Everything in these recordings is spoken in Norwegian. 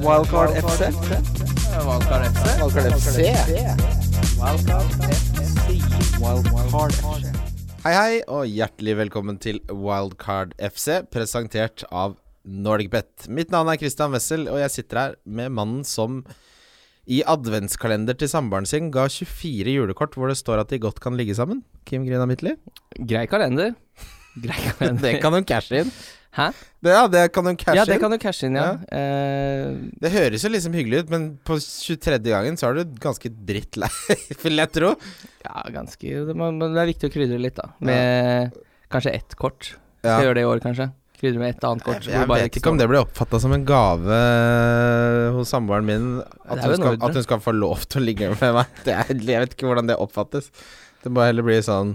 Wildcard FC. Wildcard FC. Wildcard FC. Wildcard FC. Hei, hei, og hjertelig velkommen til Wildcard FC, presentert av NordicBet. Mitt navn er Christian Wessel, og jeg sitter her med mannen som i adventskalender til samboeren sin ga 24 julekort hvor det står at de godt kan ligge sammen. Kim Grina Midtly. Grei kalender. Grei kalender. Det kan hun cashe inn. Hæ? Det, ja, det kan du cashe Ja, det kan du cashe inn, ja. Eh, Det høres jo liksom hyggelig ut, men på 23. gangen så er du ganske drittlei, vil jeg tro. ja, ganske det, men det er viktig å krydre litt, da. Med kanskje ett kort. Skal Ja. gjøre det i år, kanskje. Krydre med ett annet kort. Jeg, jeg vet ikke om det blir oppfatta som en gave hos samboeren min. At hun, skal, at hun skal få lov til å ligge med meg. Det er, jeg vet ikke hvordan det oppfattes. Det må heller bli sånn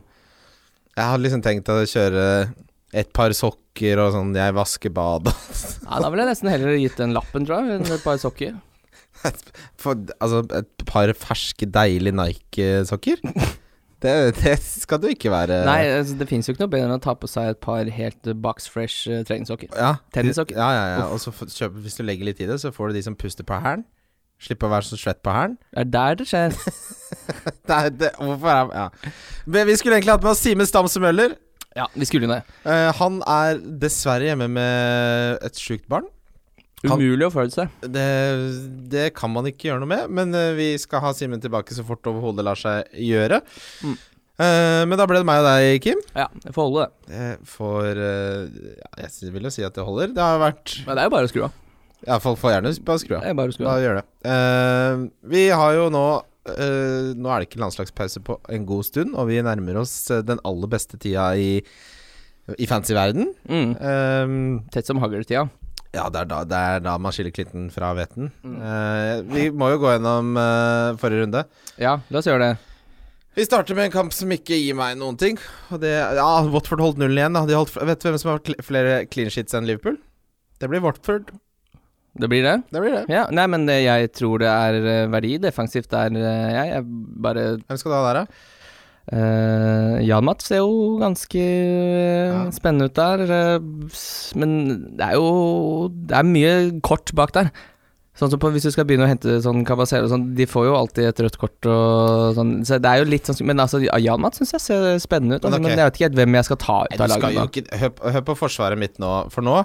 Jeg hadde liksom tenkt å kjøre et par sokker og sånn Jeg vasker badet. Ja, da ville jeg nesten heller gitt den lappen, tror jeg, enn et par sokker. For, altså, et par ferske, deilige Nike-sokker. Det, det skal du ikke være Nei, altså, det fins jo ikke noe bedre enn å ta på seg et par helt eh, box fresh uh, treningssokker. Ja, Tennissokker. Ja, ja, ja. Og så kjøp, hvis du legger litt i det, så får du de som puster på hælen. Slipper å være så svett på hælen. Det er der det skjer. Det er, det, hvorfor er Ja. Men vi skulle egentlig hatt med oss Simen Stamse Møller. Ja, vi skulle jo det. Eh, han er dessverre hjemme med et sjukt barn. Han- Umulig å føle seg. Det, det kan man ikke gjøre noe med, men eh, vi skal ha Simen tilbake så fort overhodet lar seg gjøre. Mm. Eh, men da ble det meg og deg, Kim. Ja, det får holde, det. Det får eh, ja, Jeg vil jo si at det holder. Det har vært Men det er jo bare å skru av. Ja, folk får gjerne bare skru av. Det er bare å skru Da gjør det. Eh, vi har jo nå eh, Nå er det ikke landslagspause på en god stund, og vi nærmer oss eh, den aller beste tida i, i fancy-verden. Mm. Um, Tett som hagltida. ja, det er, da, det er da man skiller klitten fra hveten. Mm. Uh, vi må jo gå gjennom uh, forrige runde. Ja, la oss gjøre det. Vi starter med en kamp som ikke gir meg noen ting. Det, ja, Watford holdt nullen igjen. Vet du hvem som har flere clean sheets enn Liverpool? Det blir Watford. Det blir det? Det blir det. Ja, nei, men det, jeg tror det er eh, verdi defensivt der, eh, jeg. Jeg bare Hvem skal du ha der, da? uh, Jan Mats ser jo ganske Ja. spennende ut der, men det er jo Det er mye kort bak der. Sånn som på, Hvis du skal begynne å hente sånn Kabasero sånn, de får jo alltid et rødt kort og sånn. Så det er jo litt sånn Men altså, Jan Mats syns jeg ser spennende ut. Altså, Men men, jeg vet ikke helt hvem jeg skal ta ut av laget. ikke hør, hør på forsvaret mitt nå. For nå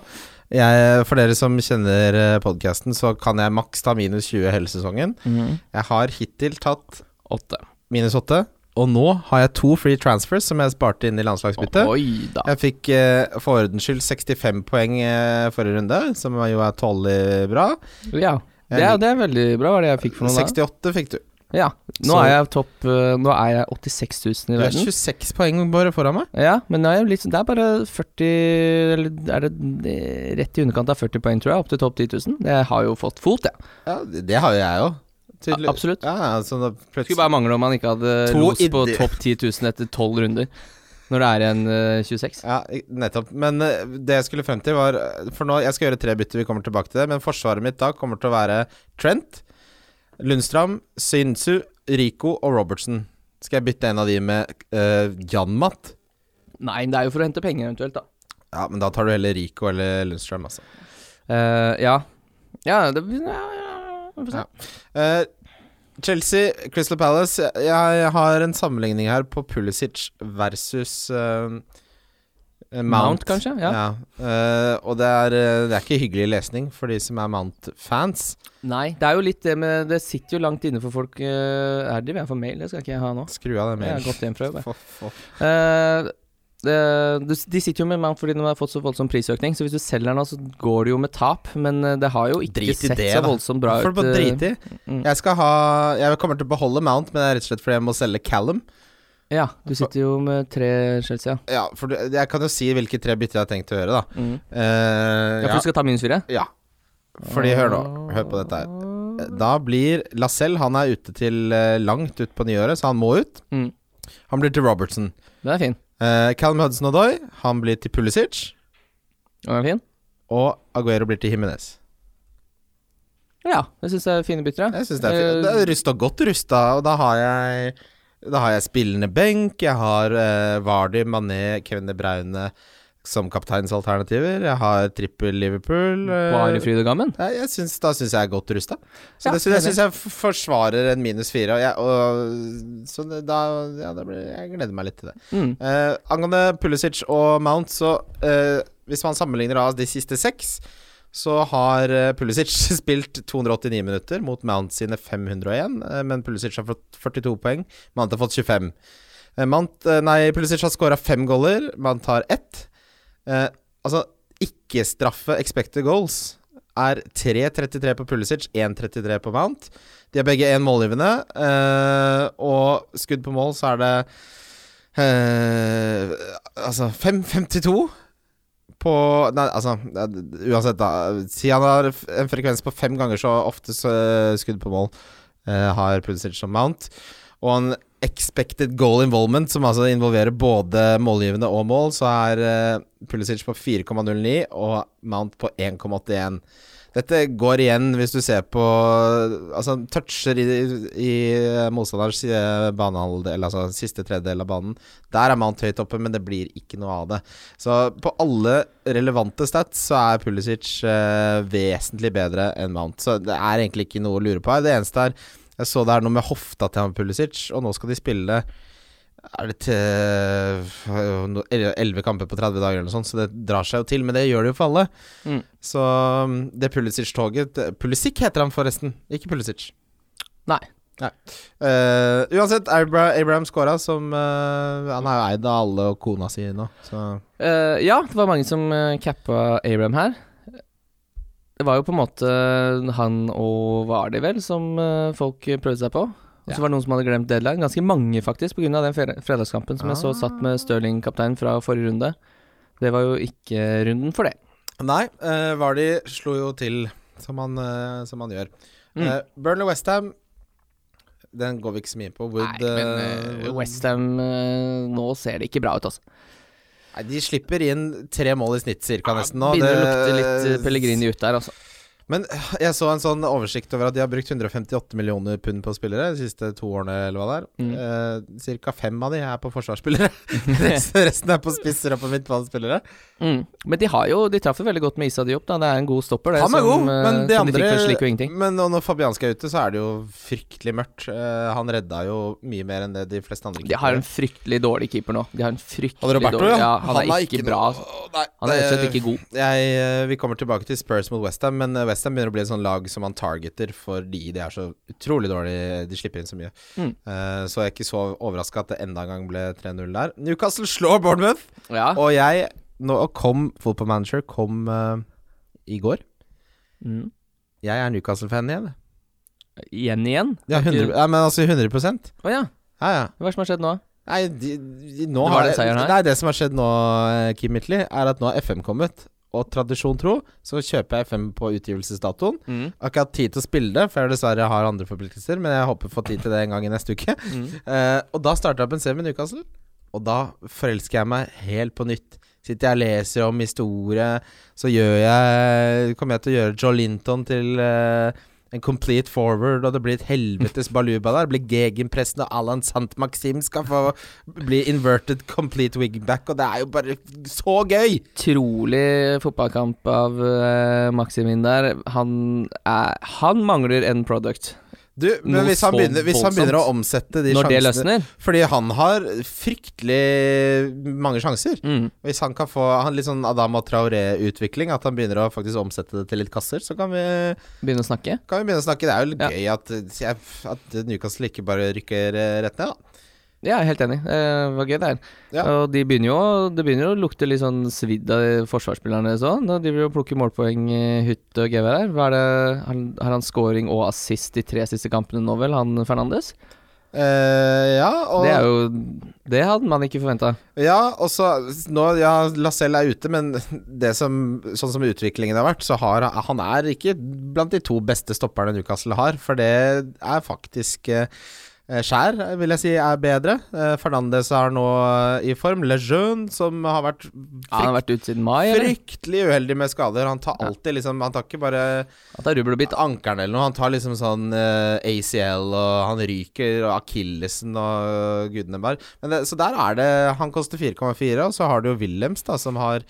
jeg, For dere som kjenner podkasten, så kan jeg maks ta minus 20 hele sesongen. Mhm. Jeg har hittil tatt 8. minus 8. Og nå har jeg to free transfers som jeg sparte inn i landslagsbyttet. Jeg fikk eh, for ordens skyld 65 poeng eh, forrige runde, som jo er tolvlig bra. Ja. Det er, det er veldig bra, hva er det jeg fikk for noe da? 68 fikk du. Ja. Nå Så- er jeg topp eh, Nå er jeg 86 000 i Du er 26 poeng bare foran meg. Ja, men nå er jeg litt, det er bare 40 Eller er det, rett i underkant av 40 poeng, tror jeg, opp til topp 10 000. Det har jo fått fot, jeg. Ja, det, det har jo jeg òg. Tydelig. absolutt. Ja, altså Skulle bare mangle om man ikke hadde los på topp 10 000 etter 12 runder. Når det er igjen uh, 26. Ja, nettopp. Men uh, det jeg skulle frem til, var eh, For nå, jeg skal gjøre tre bytter, vi kommer tilbake til det. Men forsvaret mitt da kommer til å være Trent, Lundstram, Sinsu, Rico og Robertson. Skal jeg bytte en av de med uh, Janmat? Nei, det er jo for å hente penger eventuelt, da. Ja, men da tar du heller Rico eller Lundstram, altså. Uh, ja. Ja, det ja, ja. Ja. Uh, Chelsea, Crystal Palace. Jeg, jeg har en sammenligning her på Pulisic versus eh, Mount. Mount, kanskje? Ja. Eh, og det er, eh, det er ikke hyggelig lesning for de som er Mount-fans. Nei, det er jo litt det med Det sitter jo langt inne for folk uh, Er det vi er for mail? Det skal ikke jeg ha nå. Skru av det Jeg har gått hjem fra jobb. jeg. For- for- Eh, det, du- de sitter jo med Mount fordi de har fått så voldsom prisøkning, så hvis du selger den så går det jo med tap. Men eh, det har jo ikke Drit sett det, så voldsomt bra Får ut. du bare eh, drite i. mm. Jeg skal ha Jeg kommer til å beholde Mount, men det er rett og slett fordi jeg må selge Callum. Ja, du sitter jo med tre Chelsea, ja. Ja, for du- jeg kan jo si hvilke tre bytter jeg har tenkt å gjøre, da. Mm. Uh, Ja, for du skal ta minus fire? ja. Fordi, hør nå. Hør på dette her. Da blir Lacelle Han er ute til eh, langt ut på nyåret, så han må ut. Mm. Han blir til Robertson. Den er fin. Uh, Callum Hudson Odoi Han blir til Pulisic. Den er fin. Og Aguero blir til Jimenez. Ja, jeg syns det er fine bytter. Jeg synes det er fint. Det er rusta godt rusta, og da har jeg Da har jeg spillende benk. Jeg har uh, Vardy, Mané, Kevin De Braune som kapteinsalternativer. Jeg har trippel Liverpool. eh, Bare fryd og gammen. Jeg, jeg synes, da syns jeg er godt rusta. Så Ja, det syns jeg, synes jeg forsvarer en minus fire. Og jeg, og, så det, da Ja, da blir, jeg gleder meg litt til det. Mm. Uh, angående Pulisic og Mount, så uh, hvis man sammenligner da de siste seks, så har eh, Pulisic spilt 289 minutter mot Mount sine 501, eh, men Pulisic har fått 42 poeng. Mount har fått 25. Eh, Mount, nei, Pulisic har skåra fem goller, Mount har ett. Eh, altså, ikke-straffe expected goals er 3.33 på Pulisic, 1.33 på Mount. De er begge én målgivende, eh, og skudd på mål så er det eh, Altså 5.52 på Nei, altså Uansett, da. Si han har en frekvens på fem ganger så ofte så, skudd på mål uh, har Pulisic som Mount. Og en expected goal involvement, som altså involverer både målgivende og mål, så er uh, Pulisic på 4,09 og Mount på 1,81. Dette går igjen hvis du ser på Altså toucher i, i motstanders eh, banehalvdel, altså siste tredjedel av banen. Der er Mount høyt oppe, men det blir ikke noe av det. Så på alle relevante stats så er Pulisic eh, vesentlig bedre enn Mount. Så det er egentlig ikke noe å lure på her. Det eneste er Jeg så det er noe med hofta til han Pulisic, og nå skal de spille er det til elleve kamper på 30 dager eller noe sånt, så det drar seg jo til. Men det gjør det jo for alle. Mm. Så um, det Pulisic-toget Pulisic heter han forresten, ikke Pulisic. Nei. Eh, uansett, Abra Abraham scora, som uh, Han er jo eid av alle og kona si nå, så uh, ja, det var mange som uh, cappa Abraham her. Det var jo på en måte han og Vardi, vel, som eh, folk prøvde seg på. Og så Ja. var det noen som hadde glemt deadline. Ganske mange, faktisk, pga. den fredagskampen som jeg så Ah. satt med Stirling-kaptein fra forrige runde. Det var jo ikke runden for det. Nei, uh, Vardi slo jo til, som han, uh, som han gjør. Mm. Uh, Burnley Westham Den går vi ikke så mye på. Wood, Nei, men uh, Westham uh, Nå ser det ikke bra ut, altså. Nei, De slipper inn tre mål i snitt cirka nesten nå. Begynner å lukte litt Pellegrini ut der, altså. Men øh, jeg så en sånn oversikt over at de har brukt 158 millioner pund på spillere de siste to årene, eller hva det er. Mm. Eh, cirka fem av de er på forsvarsspillere. resten, er på spisser og på midtbanespillere. Mm. Men de har jo De traff jo veldig godt med Isa Diop, da. Det er en god stopper, det. Han er som, god, eh, men de som de andre ingenting. Men når Fabianski er ute, så er det jo fryktelig mørkt. Eh, han redda jo mye mer enn det de fleste andre De har en fryktelig dårlig keeper nå. De har en fryktelig Roberto, dårlig ja. han, han, er ikke, bra. noe- altså. Nei, Han er rett og slett ikke god. Jeg, eh, vi kommer tilbake til Spurs mot Westham, men eh, Westham begynner å bli et sånn lag som man targeter fordi de er så utrolig dårlige. De slipper inn så mye. Mm. Uh, så jeg er ikke så overraska at det enda en gang ble 3-0 der. Newcastle slår Bournemouth, Ja. og jeg nå kom Football Manager kom uh, i går. Mm. Jeg er Newcastle-fan igjen. Igjen igjen? Ja, Er 100, ja, men altså 100 Å ja. Ja, ja. Hva er det som har skjedd nå? Nei, de, de, nå Det den seieren? Nei, det som har skjedd nå, eh, Kim Mitley, er at nå har FM kommet. Og tradisjon tro, så kjøper jeg fem på utgivelsesdatoen. Mm. Jeg har ikke hatt tid til å spille det, for jeg dessverre har andre forpliktelser. Men jeg håper å få tid til det en gang i neste uke. Mm. Uh, og da starter jeg opp en serie med Newcastle. Og da forelsker jeg meg helt på nytt. Sitter jeg og leser om historie, så gjør jeg kommer jeg til å gjøre Joe Linton til eh, en complete forward, og det blir et helvetes baluba der. Det blir gegenpressen, og Alan Sant Maxim skal få bli inverted complete wingback, og det er jo bare så gøy! Utrolig fotballkamp av uh, Maximin der. Han, er, han mangler en product. Du, men hvis han, begynner, hvis han begynner å omsette de Når sjansene. Fordi han har fryktelig mange sjanser. Mm. Hvis han kan få han litt sånn Adama Traoré-utvikling, at han begynner å faktisk omsette det til litt kasser, så kan vi, Begynne å snakke. kan vi begynne å snakke. Det er jo litt Ja. gøy at, at Newcastle ikke bare rykker eh, rett ned, da. Ja, jeg er helt enig. Eh, Det var gøy, det her. Ja. Og de begynner jo Det begynner å lukte litt sånn svidd av forsvarsspillerne sånn. De vil jo plukke målpoeng i Hutt og gevær her. Hva er det Har han scoring og assist de tre siste kampene nå, vel, han Fernandes? Uh, ja, og Det er jo Det hadde man ikke forventa. Ja, og så nå, Ja, Lacelle er ute, men det som sånn som utviklingen har vært, så har han er ikke blant de to beste stopperne Newcastle har, for det er faktisk Eh, Skjær eh, vil jeg si er bedre. Eh, Fernandes er nå eh, i form. Lejeune, som har vært Ja, han har vært mai, fryktelig uheldig med skader. Han tar Ja. alltid liksom Han tar ikke bare Han tar bitt ankeren eller noe. Han tar liksom sånn uh, ACL, og han ryker, og akillesen og gudene bar. Men det, så der er det Han koster 4,4, og så har du jo Wilhelms, da, som har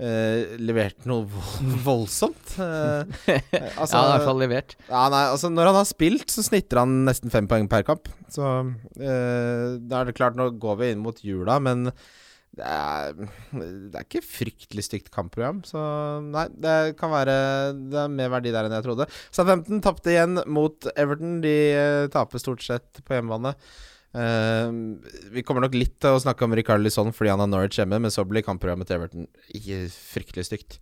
eh, levert noe voldsomt. Eh, altså, ja, han har i hvert fall levert. ja, nei, altså Når han har spilt, så snitter han nesten fem poeng per kamp. Så eh, da er det klart, nå går vi inn mot jula, men det er, det er ikke fryktelig stygt kampprogram. Så nei, det kan være Det er mer verdi der enn jeg trodde. Southampton tapte igjen mot Everton. De eh, taper stort sett på hjemmebane. Eh, vi kommer nok litt til å snakke om Rikard Lisson fordi han har Norwich hjemme, men så blir kampprogrammet til Everton ikke fryktelig stygt.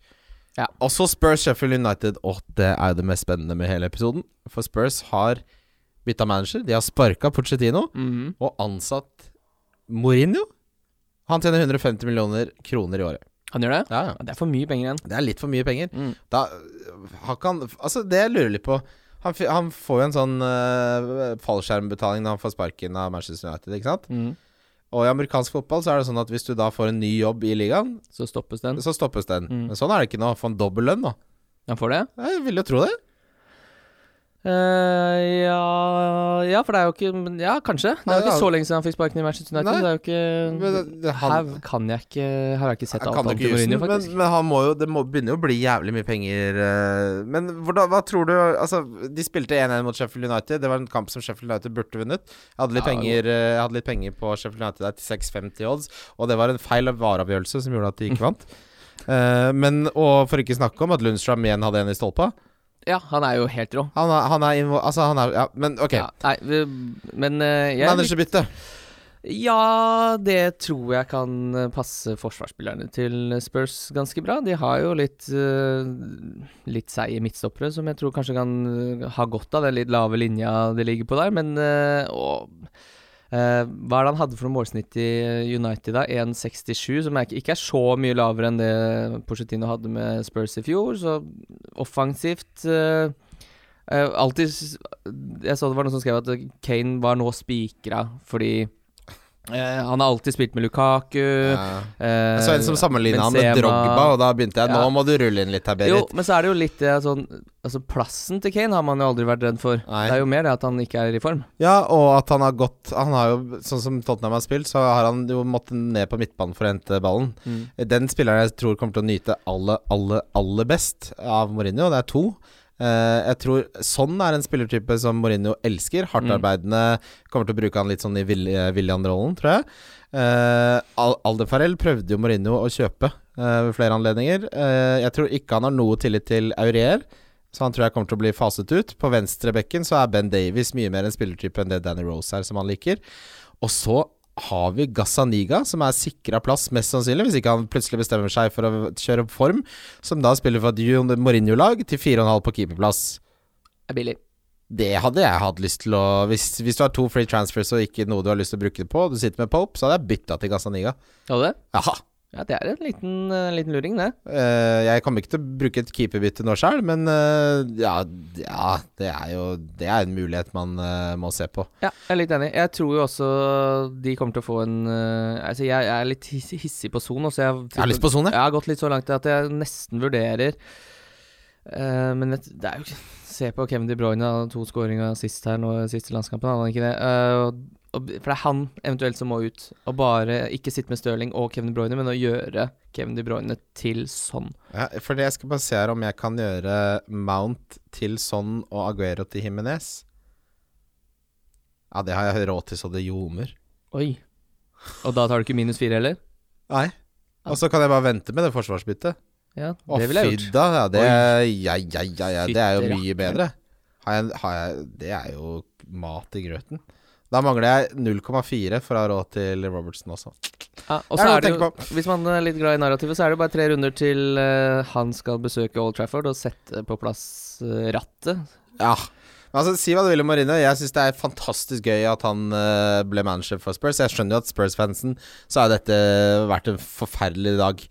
Ja. Også Spurs Sheffield United, og det er jo det mest spennende med hele episoden. For Spurs har bytta manager. De har sparka Pochettino Mhm. og ansatt Mourinho. Han tjener 150 millioner kroner i året. Han gjør det? Ja, ja. Det er for mye penger igjen. Det er litt for mye penger. Mm. Da han Altså, det jeg lurer litt på Han, han får jo en sånn uh, fallskjermbetaling når han får sparken av Manchester United, ikke sant? Mm. Og i amerikansk fotball så er det sånn at hvis du da får en ny jobb i ligaen, Så stoppes den. så stoppes den. Mm. Men sånn er det ikke nå. Få en dobbel lønn, da. Han får det? Jeg vil jo tro det. Eh, ja Ja, for det er jo ikke Ja, kanskje. Det er jo ikke så lenge siden han fikk sparken i Manchester United. Nei. Det er jo ikke Men det- det- han- Her kan jeg ikke Her har jeg ikke sett avtalen til Mourinho, men, faktisk. men han må jo Det må begynne å bli jævlig mye penger. eh, Men hvordan, hva tror du Altså, de spilte 1-1 mot Sheffield United. Det var en kamp som Sheffield United burde vunnet. Jeg hadde litt, Ja, penger, eh, jeg hadde litt penger på Sheffield United der til 6,50 odds, og det var en feil vareavgjørelse som gjorde at de ikke vant. uh, men Og for ikke snakke om at Lundstrøm igjen hadde en i stolpa. Ja, han er jo helt rå. Han er, han er invo... Altså, han er Ja, men ok. Ja, nei, vi, men uh, jeg Managerbytte. Ja, det tror jeg kan eh, passe forsvarsspillerne til Spurs ganske bra. De har jo litt uh, Litt seige midtstoppere som jeg tror kanskje kan ha godt av den litt lave linja de ligger på der, men uh, og, Hva er det han hadde for noe målsnitt i United da? 1,67, som er, ikke- er så mye lavere enn det Porcetino hadde med Spurs i fjor, så offensivt uh, uh, Alltid Jeg så det var noen som skrev at Kane var nå spikra fordi Eh, han har alltid spilt med Lukaku. Ja. eh, Jeg så en som sammenligna han med Drogba, og da begynte jeg Nå Ja. må du rulle inn litt her, Berit. Jo, men så er det jo litt sånn Altså, plassen til Kane har man jo aldri vært redd for. Nei. Det er jo mer det at han ikke er i form. Ja, og at han har gått Han har jo, sånn som Tottenham har spilt, så har han jo måttet ned på midtbanen for å hente ballen. Den spilleren jeg tror kommer til å nyte aller, aller, aller best av Mourinho, det er to. Eh, jeg tror Sånn er en spillertype som Mourinho elsker. Hardtarbeidende. Kommer til å bruke han litt sånn i Vil- eh, William-rollen, tror jeg. Uh, Aldefarell prøvde jo Mourinho å kjøpe uh, ved flere anledninger. Uh, jeg tror ikke han har noe tillit til Aurier, så han tror jeg kommer til å bli faset ut. På venstrebekken så er Ben Davies mye mer en spillertype enn det Danny Rose er, som han liker. Og så har vi Gazzaniga, som er sikra plass, mest sannsynlig, hvis ikke han plutselig bestemmer seg for å kjøre opp form, som da spiller for et Mourinho-lag til 4,5 på keeperplass. Det Er billig. Det hadde jeg hatt lyst til å Hvis, hvis du har to free transfers og ikke noe du har lyst til å bruke det på, og du sitter med Pope, så hadde jeg bytta til Gazzaniga. Har du det? Jaha. Ja, det er en liten, en liten luring, det. Uh, jeg kommer ikke til å bruke et keeperbytte nå sjøl, men uh, ja, ja, det er jo Det er en mulighet man uh, må se på. Ja, jeg er litt enig. Jeg tror jo også de kommer til å få en eh, Altså, jeg, jeg er litt hissig, på Son, jeg, Jeg har lyst på sone. Jeg har gått litt så langt at jeg nesten vurderer eh, Men det, det er jo ikke Se på Kevin De Bruyne, han hadde to skåringer sist her nå siste landskampen, hadde han ikke det? Uh, og, for det er han eventuelt som må ut, og bare ikke sitte med Stirling og Kevin De Bruyne, men å gjøre Kevin De Bruyne til sånn. Ja, for det jeg skal bare se her om jeg kan gjøre Mount til sånn og Aguero til Jimenez. Ja, det har jeg råd til så det ljomer. Oi. Og da tar du ikke minus fire heller? Nei. Og så kan jeg bare vente med det forsvarsbyttet. Ja, det ville jeg gjort. da. Ja, det, ja, ja, ja, ja, det er jo mye bedre. Har jeg, har jeg, det er jo mat i grøten. Da mangler jeg 0,4 for å ha råd til Robertson også. Ja, og så er det jo, hvis man er litt glad i narrativet, så er det bare tre runder til uh, han skal besøke Old Trafford og sette på plass uh, rattet. Ja. Altså, Si hva du vil om Marino. Jeg syns det er fantastisk gøy at han uh, ble manager for Spurs. Jeg skjønner jo at Spurs-fansen så har dette vært en forferdelig dag.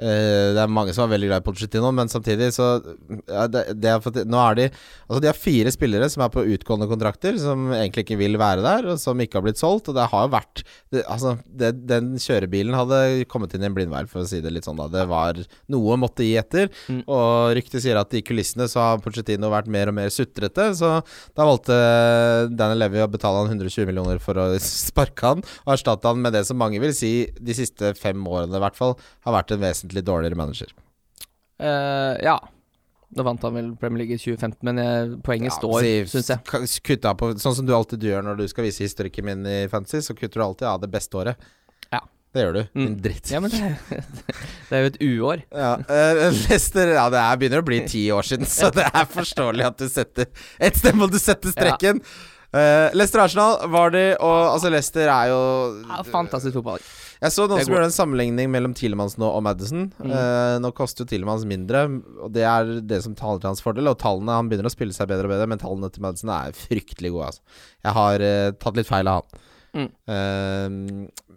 Eh, det er mange som er veldig glad i Pochettino, men samtidig så ja, det, det er Nå er de Altså de har fire spillere som er på utgående kontrakter, som egentlig ikke vil være der, og som ikke har blitt solgt. Og det har jo vært det, Altså, det, den kjørebilen hadde kommet inn i en blindvei, for å si det litt sånn, da. Det var Noe måtte gi etter, Mm. og ryktet sier at i kulissene så har Pochettino vært mer og mer sutrete, så da valgte Daniel Levy å betale han 120 millioner for å sparke han, og erstatte han med det som mange vil si de siste fem årene i hvert fall har vært en vesentlig dårligere manager. Uh, ja. Da vant han vel Premier League i 2015, men jeg, poenget står, syns jeg. Kutta på, sånn som du alltid gjør når du skal vise historikken min i Fantasy, så kutter du alltid av det beste året. Ja. Det gjør du. Mm. Din dritt. Ja, men det, det er jo et uår. Ja, uh, Lester, Ja, det er, begynner å bli ti år siden, så det er forståelig at du setter Et sted må du sette strekken. Ja. Uh, Lester Arsenal var de, og altså Lester er jo Ja, fantastisk fotball. Jeg så noen som gjorde en sammenligning mellom Tielemanns nå og Madison. Mm. Uh, nå koster jo Tilemans mindre, og det er det som taler til hans fordel. Og tallene Han begynner å spille seg bedre og bedre, men tallene til Madison er fryktelig gode. Altså. Jeg har uh, tatt litt feil av han. Mm. Uh,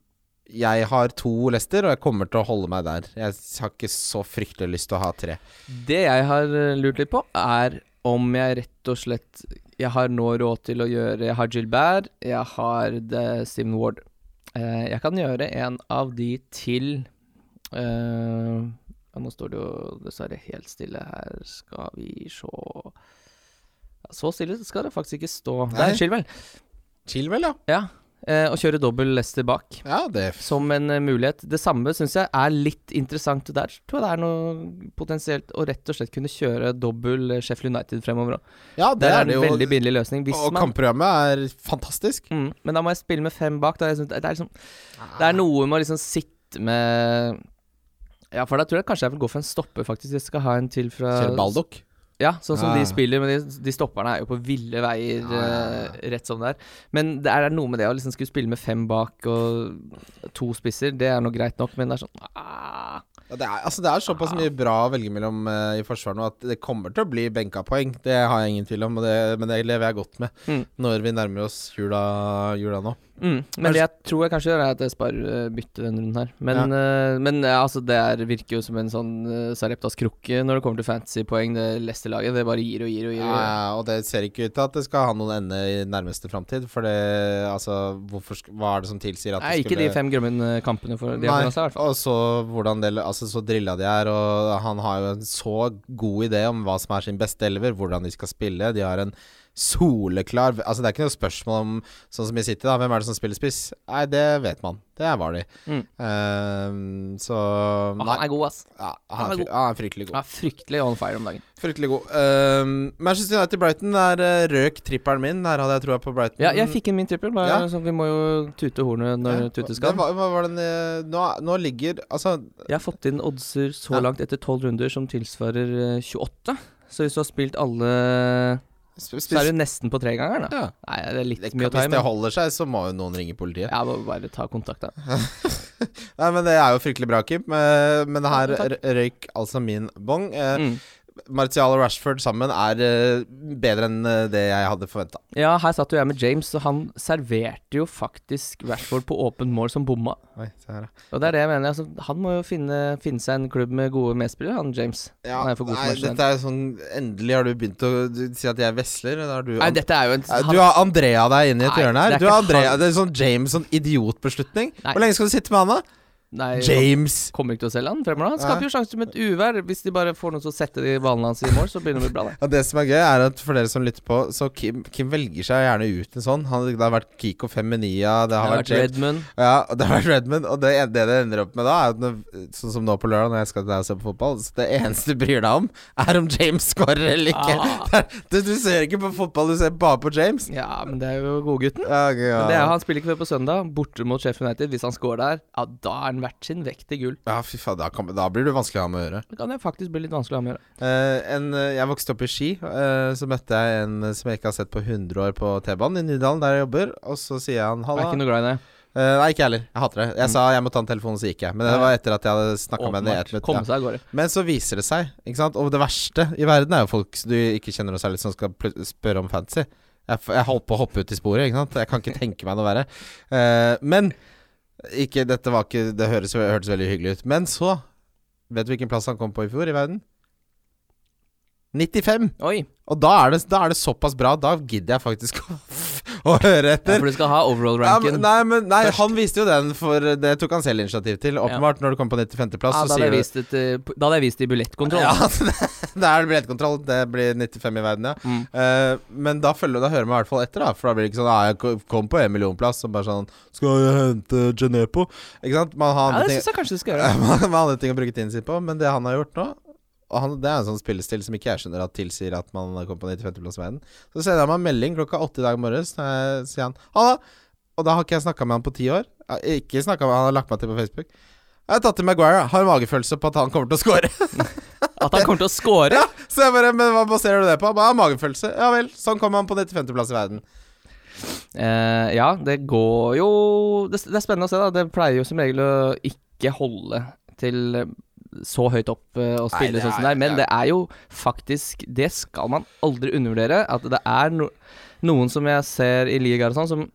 jeg har to Lester, og jeg kommer til å holde meg der. Jeg har ikke så fryktelig lyst til å ha tre. Det jeg har lurt litt på, er om jeg rett og slett Jeg har nå råd til å gjøre Jeg har Gilbert, jeg har The Steven Ward. Eh, jeg kan gjøre en av de til uh, Nå står det jo dessverre helt stille her. Skal vi se ja, Så stille skal det faktisk ikke stå. Nei. er Chilwell. Chilwell, ja. Ja. Eh, å kjøre dobbel Leicester bak. Ja, det som en eh, mulighet. Det samme syns jeg er litt interessant der. Tror jeg det er noe potensielt å rett og slett kunne kjøre dobbel eh, Sheffield United fremover òg. Ja, det Der er det en jo. veldig billig løsning. Hvis Og man kampprogrammet er fantastisk. mm, Men da må jeg spille med fem bak. Synes, det, er liksom, det er noe med å liksom sitte med Ja, for da tror jeg kanskje jeg vil gå for en stopper, faktisk. Jeg skal ha en til fra Kjøre Baldock. Ja, sånn som Ja. de spiller, men de, de stopperne er jo på ville veier Ja, ja, eh, rett som det er. Men det er noe med det å liksom skulle spille med fem bak og to spisser, det er nå greit nok, men det er sånn ah, det, er, altså det er såpass mye bra å velge mellom uh, i forsvaret nå at det kommer til å bli benka poeng. Det har jeg ingen tvil om, det, men det lever jeg godt med Mm. når vi nærmer oss jula, jula nå. Mm. Men det jeg tror jeg kanskje gjør, er at jeg sparer bytte denne runden her. Men, eh, men ja, altså, det er, virker jo som en sånn uh, Sareptas krukke når det kommer til fantasypoeng, det Leicester-laget. Det bare gir og gir og gir. Ja, og det ser ikke ut til at det skal ha noen ende i nærmeste framtid. For det Altså, hvorfor Hva er det som tilsier at Nei, det ikke de fem Grummen-kampene for de Nei, har i hvert fall. og så hvordan det Altså, så drilla de er, og han har jo en så god idé om hva som er sin beste elver, hvordan de skal spille. De har en soleklar Altså, det er ikke noe spørsmål om Sånn som i City, da. Hvem er det som spiller spiss? Nei, det vet man. Det er Vardy. Mm. Uh, så Nei. han er god, ass. Ja, han han, er god. han er fryktelig god. Han er fryktelig on fire om dagen. Fryktelig god. Uh, Manchester United-Brighton er uh, røk trippelen min. Der hadde jeg troa på Brighton. Ja, jeg fikk inn min trippel, Ja. så vi må jo tute hornet når Ja, tute skal. var, hva var den eh, nå, nå ligger Altså Jeg har fått inn oddser så langt etter tolv runder som tilsvarer eh, 28. Så hvis du har spilt alle sp- Så er du nesten på tregangeren, da. ja. Nei, det er litt det, mye å ta Hvis det holder seg, så må jo noen ringe politiet. Ja, må bare ta kontakt, da. Nei, men Det er jo fryktelig bra, Kim. Eh, Men her Ja, røyk altså min bong. Eh, Mm. Martial og Rashford sammen er eh, bedre enn eh, det jeg hadde forventa. Ja, her satt jo jeg med James, og han serverte jo faktisk Rashford på åpent mål som bomma. Og det er det jeg mener. Altså, han må jo finne, finne seg en klubb med gode medspillere, han James. Ja, Han er for god nei, dette er sånn Endelig har du begynt å du, si at jeg er vesler. Du, Nei, dette er jo en han, du har Andrea deg inn i et hjørne her. det er Du har Andrea, han. Det er sånn James, sånn idiotbeslutning. Nei. Hvor lenge skal du sitte med han, da? Nei, James! Kommer ikke til å selge han fremover. Han skaper jo sjanser med et uvær. Hvis de bare får noen til å sette de ballene hans i mål, så begynner det å bli bra, det. Ja, det som er gøy, er at for dere som lytter på, så Kim, Kim velger seg gjerne ut en sånn. Han, det har vært Kiko Feminia, det Det har, har vært vært Redmond. Ja, det har vært Redmond. Og det, det det ender opp med da, er når, sånn som nå på lørdag, når jeg skal til deg og se på fotball, så det eneste du bryr deg om, er om James scorer eller ikke. Ah. Er- du ser ikke på fotball, du ser bare på James. Ja, men det er jo godgutten. Ja, okay, ja. Men det er, han spiller ikke før på søndag, borte mot Sheffield United. Hvis han scorer der, ja, da er han verdt sin vekt i gull. ja, fy faen, da, kan, da blir det vanskelig å ha med å gjøre. Det kan jo faktisk bli litt vanskelig å ha med å gjøre. Eh, en, eh, jeg vokste opp i Ski. eh, så møtte jeg en som jeg ikke har sett på 100 år på T-banen i Nydalen, der jeg jobber. Og så sier han Jeg er ikke noe glad i det. Eh, nei, ikke jeg heller. Jeg hater det. Jeg Mm. sa jeg må ta en telefon, så gikk jeg. Men det var etter at jeg hadde snakka med henne i ett minutt. Ja. Men så viser det seg, ikke sant. Og det verste i verden er jo folk du ikke kjenner noe særlig, som skal spørre om fantasy. Jeg, jeg holdt på å hoppe ut i sporet, ikke sant. Jeg kan ikke tenke meg noe verre. Uh, men ikke, dette var ikke Det høres, hørtes veldig hyggelig ut. Men så Vet du hvilken plass han kom på i fjor i verden? 95! Oi. Og da er, det, da er det såpass bra. Da gidder jeg faktisk å, å høre Ja, etter. for du skal ha overall-ranken. Ja, nei, men nei, han viste jo den, for det tok han selv initiativ til. Åpenbart, når du kom på 95.-plass, Ja, så da hadde sier jeg du vist det, til- da hadde jeg vist det i billettkontroll. Ja, det er billettkontroll. Det blir 95 i verden, ja. Mm. Uh, men da, følger, da hører man i hvert fall etter, da. For da blir det ikke sånn ah, 'Jeg kom på en millionplass', og bare sånn 'Skal jeg hente Genepo?' Ikke sant? Man har Ja, det syns jeg kanskje du skal gjøre. man har andre ting å bruke tiden sin på, men det han har gjort nå og han, Det er en sånn spillestil som ikke jeg skjønner at tilsier at man kommer på 95.-plass i verden. Så sender han meg en melding klokka åtte i dag morges. og sier han 'halla', og da har ikke jeg snakka med han på ti år. Ikke snakka med han, han har lagt meg til på Facebook. Jeg har tatt til Maguire. Har en magefølelse på at han kommer til å score. At han kommer til å score. ja, så jeg bare Men hva baserer du det på? Bare magefølelse. Ja vel. Sånn kommer han på 95.-plass i verden. Uh, ja, det går jo det, det er spennende å se, da. Det pleier jo som regel å ikke holde til så høyt opp eh, å spille sånn som det er. Men ja. det er jo faktisk Det skal man aldri undervurdere. At det er no, noen som jeg ser i ligaer og sånn, som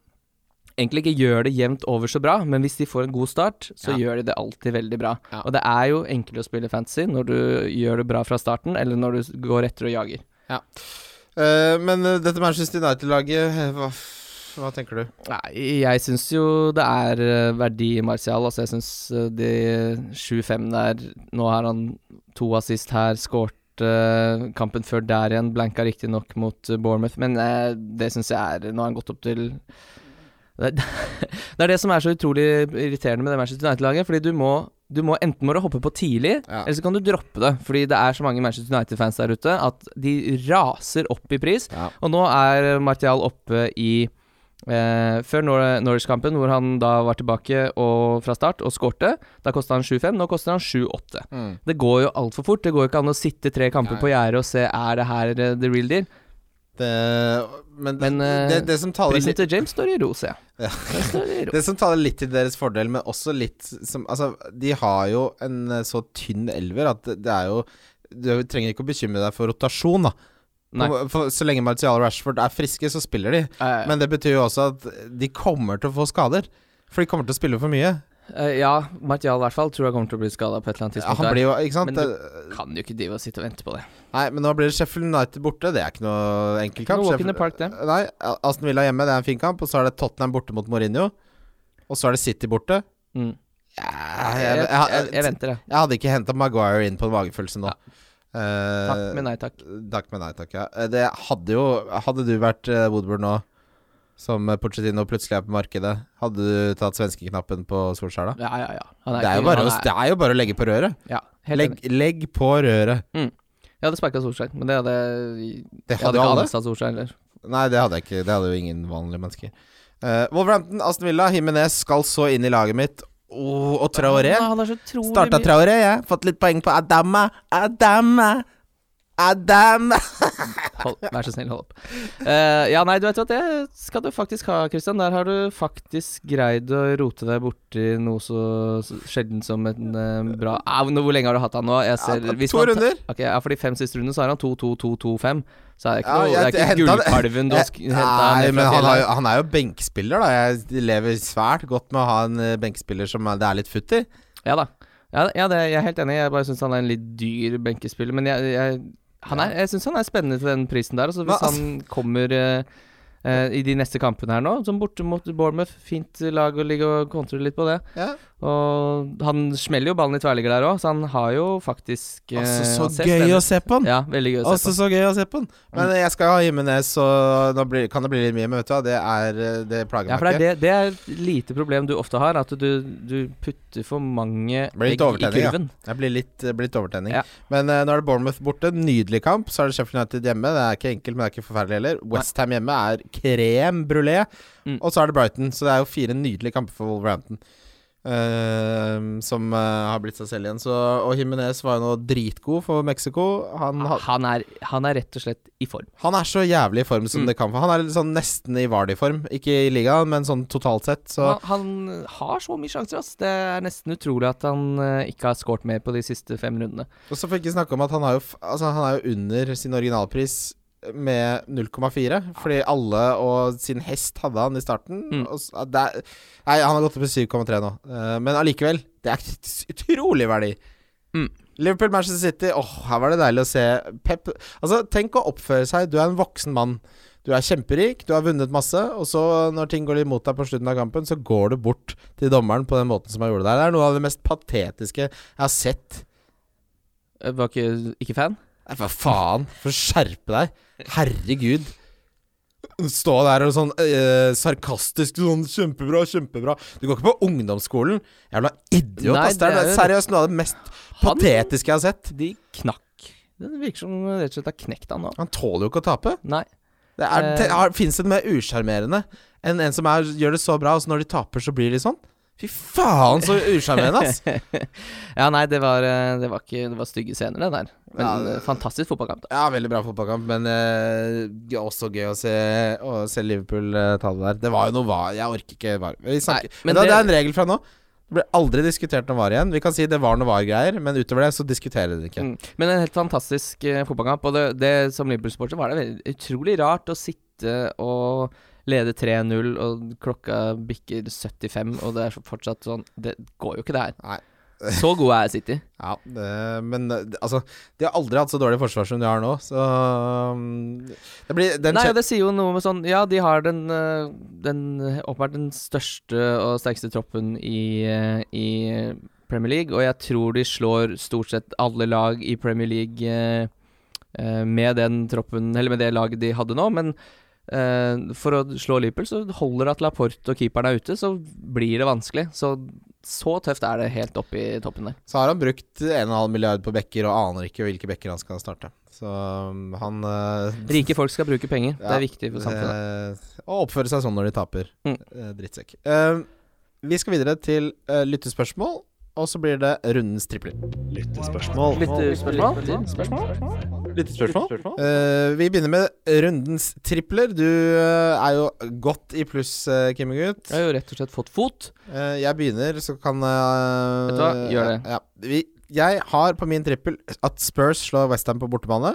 egentlig ikke gjør det jevnt over så bra, men hvis de får en god start, så Ja. gjør de det alltid veldig bra. Ja. Og det er jo enklere å spille fantasy når du gjør det bra fra starten, eller når du går etter og jager. Eh, men uh, dette Manchester United-laget, hva, tenker du? Nei, jeg syns jo det er eh, verdi i Martial. Altså, jeg syns eh, de 7-5 der Nå har han to assist her, skåret eh, kampen før der igjen. Blanka riktignok mot Bournemouth, men det syns jeg er Nå har han gått opp til det er det som er så utrolig irriterende med det Manchester United-laget. Fordi du må, du må enten må du hoppe på tidlig, Ja. eller så kan du droppe det. Fordi det er så mange Manchester United-fans der ute at de raser opp i pris. Ja. Og nå er Martial oppe i eh, Før Nor Norwich-kampen, hvor han da var tilbake og, fra start og skårte, da kosta han 7-5. Nå koster han 7-8. Mm. Det går jo altfor fort. Det går ikke an å sitte tre kamper Nei. på gjerdet og se er det her the real deal. Det, men Men, det, eh, det, det som taler Prisen til James står i ro, ser jeg. Ja. Det som taler litt til deres fordel, men også litt som Altså, de har jo en eh, så tynn elver at det, det er jo Du trenger ikke å bekymre deg for rotasjon, da. For, for, så lenge Martial og Rashford er friske, så spiller de. Eh, Men det betyr jo også at de kommer til å få skader. For de kommer til å spille for mye. Uh, ja, Martial i hvert fall tror jeg kommer til å bli skada på et eller annet Ja, tidspunkt. han blir jo? Men du Kan jo ikke drive og sitte og vente på det. Nei, men nå blir det Sheffield United borte. Det er ikke noe enkel kamp. Sheffield- park, det. Nei, Aston Villa hjemme, det er en fin kamp. Og så er det Tottenham borte mot Mourinho. Og så er det City borte. Mm. Ja, Jeg, jeg, jeg, jeg, venter, jeg. jeg hadde ikke henta Maguire inn på en magefølelse nå. Eh, Takk, men nei takk. Takk, men nei takk. Ja. Eh, Det hadde jo Hadde du vært uh, Woodburn nå, som eh, Pochettino plutselig er på markedet, hadde du tatt svenskeknappen på Solskjær da? Ja, ja, ja. Han Det er, ikke- bare å, det er jo bare å legge på røret. Ja, Legg, legg på røret. Jeg hadde sparka Solskjær, men det hadde Det Jeg hadde hadde ikke ansatt Solskjær heller. Nei, det hadde jeg ikke. Det hadde jo ingen vanlige mennesker. Uh, Wolverhampton, Aston Villa, Jimenez skal så inn i laget mitt. Oh, og Traoré. Han har så utrolig Starta Traoré, jeg. Fått litt poeng på Adama. Adama. Adama. Hold, Vær så snill, hold opp. Uh, ja, nei, du vet at det skal du faktisk ha, Christian. Der har du faktisk greid å rote deg borti noe så så sjelden som en uh, bra Au, Hvor lenge har du hatt han nå? Jeg ser, Ja, to runder. Ok, ja, For de fem siste rundene så har han 2-2-2-2-5. Så er det ikke, Ja, noe, gullkalven du har henta Nei, men han, har, han er jo benkspiller, da. Jeg lever svært godt med å ha en eh, benkspiller som det er litt futt i. Ja da. Ja, ja det, jeg er helt enig. Jeg bare syns han er en litt dyr benkespiller. Men jeg, jeg, han er, jeg syns han er spennende til den prisen der. Altså, hvis altså- han kommer eh, eh, i de neste kampene her nå, som borte mot Bournemouth, fint lag å ligge og kontre litt på det. Ja. Og han smeller jo ballen i tverrligger der òg, så han har jo faktisk eh, Altså, så gøy spennende å se på han! Ja, veldig gøy å se Altså, på. så gøy å se på han. Men jeg skal ha Jimenez, så nå blir, kan det bli litt mye. Men vet du hva, det er eh, Det plager Ja, meg det ikke. det, det er et lite problem du ofte har, at du, du putter for mange egg i kurven. ja. Det blir litt, eh, blir litt overtenning. Ja. Men uh, nå er det Bournemouth borte. Nydelig kamp. Så er det Sheffield United hjemme. Det er ikke enkelt, men det er ikke forferdelig heller. Westham hjemme er krem brulé. Mm. Og så er det Brighton. Så det er jo fire nydelige kamper for Wolverhampton. Eh, som uh, har blitt seg selv igjen. Så, og Jimenez var jo nå dritgod for Mexico. Han, ha- Han er, han er rett og slett i form. han er så jævlig i form som Mm. det kan få. Han er sånn nesten i Vardy-form. Ikke i ligaen, men sånn totalt sett. Så Han, han har så mye sjanser, ass. Det er nesten utrolig at han uh, ikke har skåret mer på de siste fem rundene. Og så får vi ikke snakke om at han, har jo, altså, han er jo under sin originalpris med 0,4. Fordi alle og sin hest hadde han i starten. Mm. Og det er, nei, han har gått opp til 7,3 nå. Eh, men allikevel, det er utrolig verdi. Liverpool, Manchester City. Åh, her var det deilig å se Pep Altså, tenk å oppføre seg. Du er en voksen mann. Du er kjemperik, du har vunnet masse, og så, når ting går imot deg på slutten av kampen, så går du bort til dommeren på den måten som han gjorde der. Det er noe av det mest patetiske jeg har sett. Jeg var ikke, ikke fan. Nei, hva faen? For å skjerpe deg. Herregud. Stå der og sånn eh, sarkastisk sånn Kjempebra, kjempebra. Du går ikke på ungdomsskolen. Jævla idiot. Nei, ass. Det er det er seriøst noe av det mest Han- patetiske jeg har sett. De knakk. Det virker som rett og slett har knekt han nå. Han tåler jo ikke å tape. Nei. Det er, Eh. Fins det noe mer usjarmerende enn en som er, gjør det så bra, og så når de taper, så blir de sånn? Fy faen, så usjarmerende, ass. ja, nei, det var, eh, det var ikke Det var stygge scener, det der. Men Ja, eh, fantastisk fotballkamp. da. Ja, veldig bra fotballkamp, men er også gøy å se, å se Liverpool ta det der. Det var jo noe var Jeg orker ikke var. Vi snakker, Nei, men men det, det er en regel fra nå. Det blir aldri diskutert noe var igjen. Vi kan si det var noe var-greier, men utover det så diskuterer det ikke. Mm. Men en helt fantastisk eh, fotballkamp. Og det, det som Liverpool-supporter var det veldig, utrolig rart å sitte og lede 3-0, og klokka bikker 75, og det er fortsatt sånn Det går jo ikke, det her. Nei. Så god er City. Ja, det, men eh, altså De har aldri hatt så dårlig forsvar som de har nå, så um, Det blir den Nei, og det sier jo noe med sånn Ja, de har den, eh, den åpenbart den største og sterkeste troppen i, eh, i Premier League, og jeg tror de slår stort sett alle lag i Premier League med den troppen Eller med det laget de hadde nå, men for å slå Liverpool så holder det at Laporte og keeperen er ute, så blir det vanskelig. Så så tøft er det helt oppe i toppen der. Så har han brukt 1,5 milliard på bekker og aner ikke hvilke bekker han skal starte. Så um, han eh, Rike folk skal bruke penger. Det er viktig for samfunnet. eh, Å oppføre seg sånn når de taper. Mm. Eh, drittsekk. Eh, vi skal videre til eh, lyttespørsmål, og så blir det rundens tripler. Lyttespørsmål. Eh, vi begynner med rundens tripler. Du uh, er jo godt i pluss, uh, Kimmegutt. Jeg har jo rett og slett fått fot. Uh, jeg begynner, så kan uh, Vet du hva? Gjør det. Ja, vi, jeg har på min trippel at Spurs slår Westham på bortebane.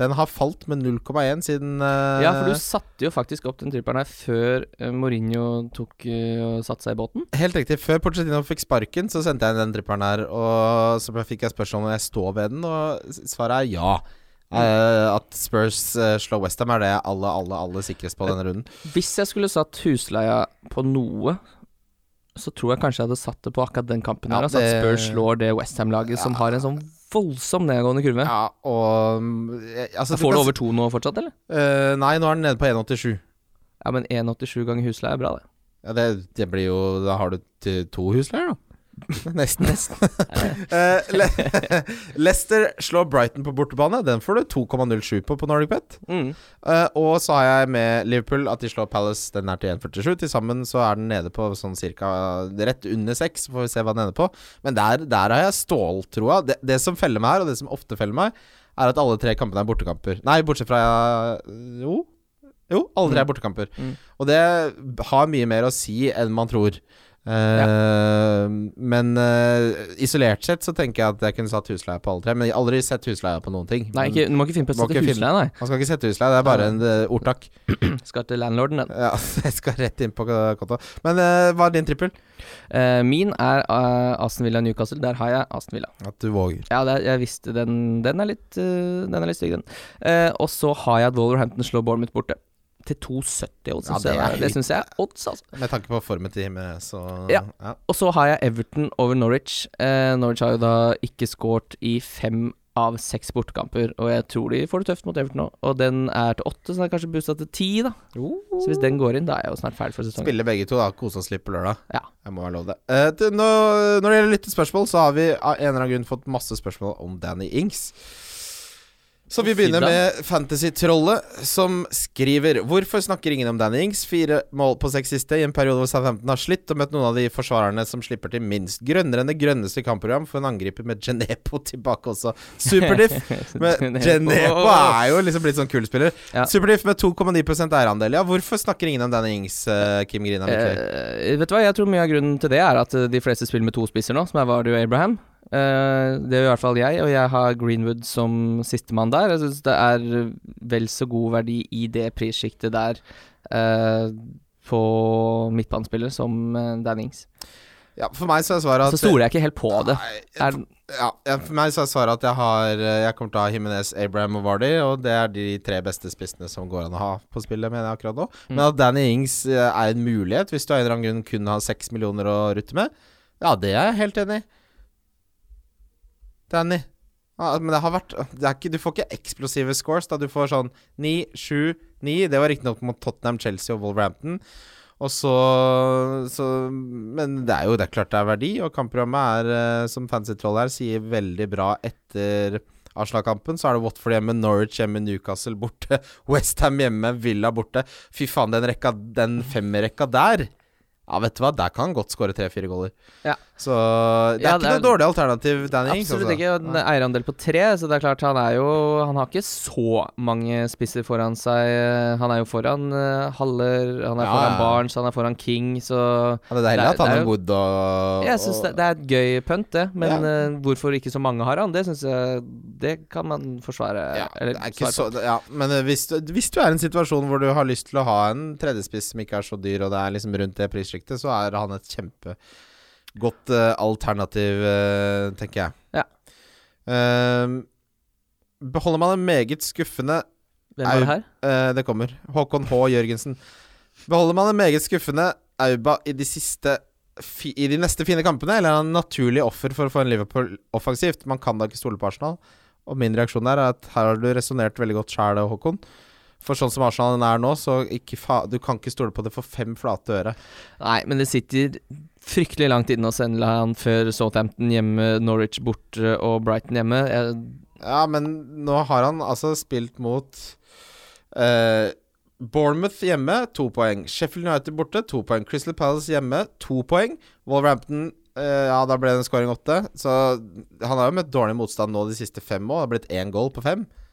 Den har falt med 0,1 siden uh, Ja, for du satte jo faktisk opp den tripperen her før uh, Mourinho tok uh, og satte seg i båten. Helt riktig. Før Porcetino fikk sparken, så sendte jeg den tripperen her. Og så fikk jeg spørsmål om jeg står ved den, og svaret er ja. Uh, at Spurs uh, slår Westham er det alle, alle, alle sikrest på denne runden. Hvis jeg skulle satt husleia på noe, så tror jeg kanskje jeg hadde satt det på akkurat den kampen Ja, her. Altså at Spurs slår det Westham-laget som har en sånn voldsom nedgående kurve. Ja, og mm, altså, Får du kan over to nå fortsatt, eller? eh, nei, nå er den nede på 1,87. Ja, men 1,87 ganger husleie er bra, det. Ja, det, det blir jo Da har du to husleier, da. Nesten. nesten. Le Leicester slår Brighton på bortebane. Den får du 2,07 på på Nordic Bet. Mm. Uh, og så har jeg med Liverpool at de slår Palace. Den er til 1,47. Til sammen så er den nede på sånn cirka rett under 6. så Får vi se hva den ender på. Men der, der har jeg ståltroa. Det, det som feller meg her, og det som ofte feller meg, er at alle tre kampene er bortekamper. Nei, bortsett fra Jo. Jo, alle tre er bortekamper. Mm. Og det har mye mer å si enn man tror. Eh, Men eh, isolert sett så tenker jeg at jeg kunne satt husleie på alle tre. Men jeg har aldri sett husleie på noen ting. Nei, ikke, du må ikke finne på å sette husleie, nei. Man skal ikke sette husleie, det er bare en eh, ordtak. Skal til landlorden, den. Ja, jeg skal rett inn på konto. Men hva er din trippel? Uh, min er uh, Aston Villa Newcastle. Der har jeg Aston Villa. At du våger. Ja, det, jeg visste den Den er litt, uh, den er litt stygg, den. Og så har jeg at Wolverhampton slår Bournemouth borte. Til 2,70 odds. Ja, det er det syns jeg er odds, altså. Med tanke på formen til Hime, så Ja. ja. Og så har jeg Everton over Norwich. Eh, Norwich har jo da ikke scoret i fem av seks bortekamper, og jeg tror de får det tøft mot Everton nå. Og den er til åtte, så den er kanskje boosta til ti, da. Så hvis den går inn, da er jeg jo snart ferdig for sesongen. Spiller begge to, da. Kose oss litt på lørdag. Ja. Jeg må ha lov det. Eh, til, nå, når det gjelder lyttespørsmål, så har vi av en eller annen grunn fått masse spørsmål om Danny Ings. Så vi begynner med Fantasy-trollet, som skriver Hvorfor snakker ingen om Danny Ings? Fire mål på seks siste i en periode hvor Southampton har slitt og møtt noen av de forsvarerne som slipper til minst. Grønnere enn det grønneste kampprogram for en angriper med Genepo tilbake også. Superdiff. med Genepo er jo liksom blitt sånn kulspiller. Ja. Superdiff med 2,9% eierandel. Ja, hvorfor snakker ingen om Danny Ings, eh, Kim Grina? Mikkel? Eh, vet du hva, jeg tror mye av grunnen til det er at eh, de fleste spiller med to spisser nå, som er Vardy og Abraham. Eh, det gjør i hvert fall jeg, og jeg har Greenwood som sistemann der. Jeg syns det er vel så god verdi i det prissjiktet der uh, på midtbanespiller som uh, Dan Ings. Ja, for meg så er svaret at Så stoler jeg ikke helt på det. Nei, Er, ja, for meg så er svaret at jeg har eh, Jeg kommer til å ha Jimenez, Abraham og Vardy, og det er de tre beste spissene som går an å ha på spillet, mener jeg akkurat nå. Mm. Men at Danny Ings eh, er en mulighet, hvis du av en eller annen grunn kun har seks millioner å rutte med, ja, det er jeg helt enig i. Danny. Men det har vært det ikke, Du får ikke eksplosive scores, da. Du får sånn 9, 7, 9. Det var riktignok mot Tottenham, Chelsea og Wolverhampton. Og så, så Men det er jo det er klart det er verdi, og kampprogrammet er, eh, som Fancy Troll her sier, veldig bra etter Arsenal-kampen. Så er det Watford hjemme, Norwich hjemme, Newcastle borte, Westham hjemme, Villa borte. Fy faen, den rekka Den femmerrekka der Ja, vet du hva, der kan han godt skåre tre-fire goller. Ja. Så det er Ja, ikke det er- noe dårlig alternativ, Danny Ings. Absolutt altså. ikke. En eierandel på tre, så det er klart han er jo Han har ikke så mange spisser foran seg. Han er jo foran uh, Haller, han er Ja, foran. Barnes, han er foran King, så Ja, det er heller er- at han er god Wood og Jeg syns det, det er et gøy pønt, det. Men eh, hvorfor ikke så mange har han, det syns jeg Det kan man forsvare. ja, eller det er ikke så, ja, men eh, hvis du, hvis du er i en situasjon hvor du har lyst til å ha en tredjespiss som ikke er så dyr, og det er liksom rundt det prissjiktet, så er han et kjempegodt uh, alternativ, uh, tenker jeg. Ja. Uh, beholder man en meget skuffende Hvem var det her? Uh, det kommer. Håkon H. Jørgensen. Beholder man en meget skuffende Auba i de siste I de neste fine kampene, eller er han naturlig offer for å få en Liverpool offensivt? Man kan da ikke stole på Arsenal. Og min reaksjon der er at her har du resonnert veldig godt sjæl, Håkon. For sånn som Arsenal er nå, så du kan ikke stole på det for fem flate øre. Nei, men det sitter fryktelig langt inne å sende han før Southampton hjemme, Norwich borte og Brighton hjemme. Jeg, Ja, men nå har han altså spilt mot uh, Bournemouth hjemme, to poeng. Sheffield United borte, to poeng. Crystal Palace hjemme, to poeng. Wolverhampton uh, Ja, da ble det en scoring åtte. Så han har jo møtt dårlig motstand nå de siste fem år. Det har blitt én goal på fem. Ja.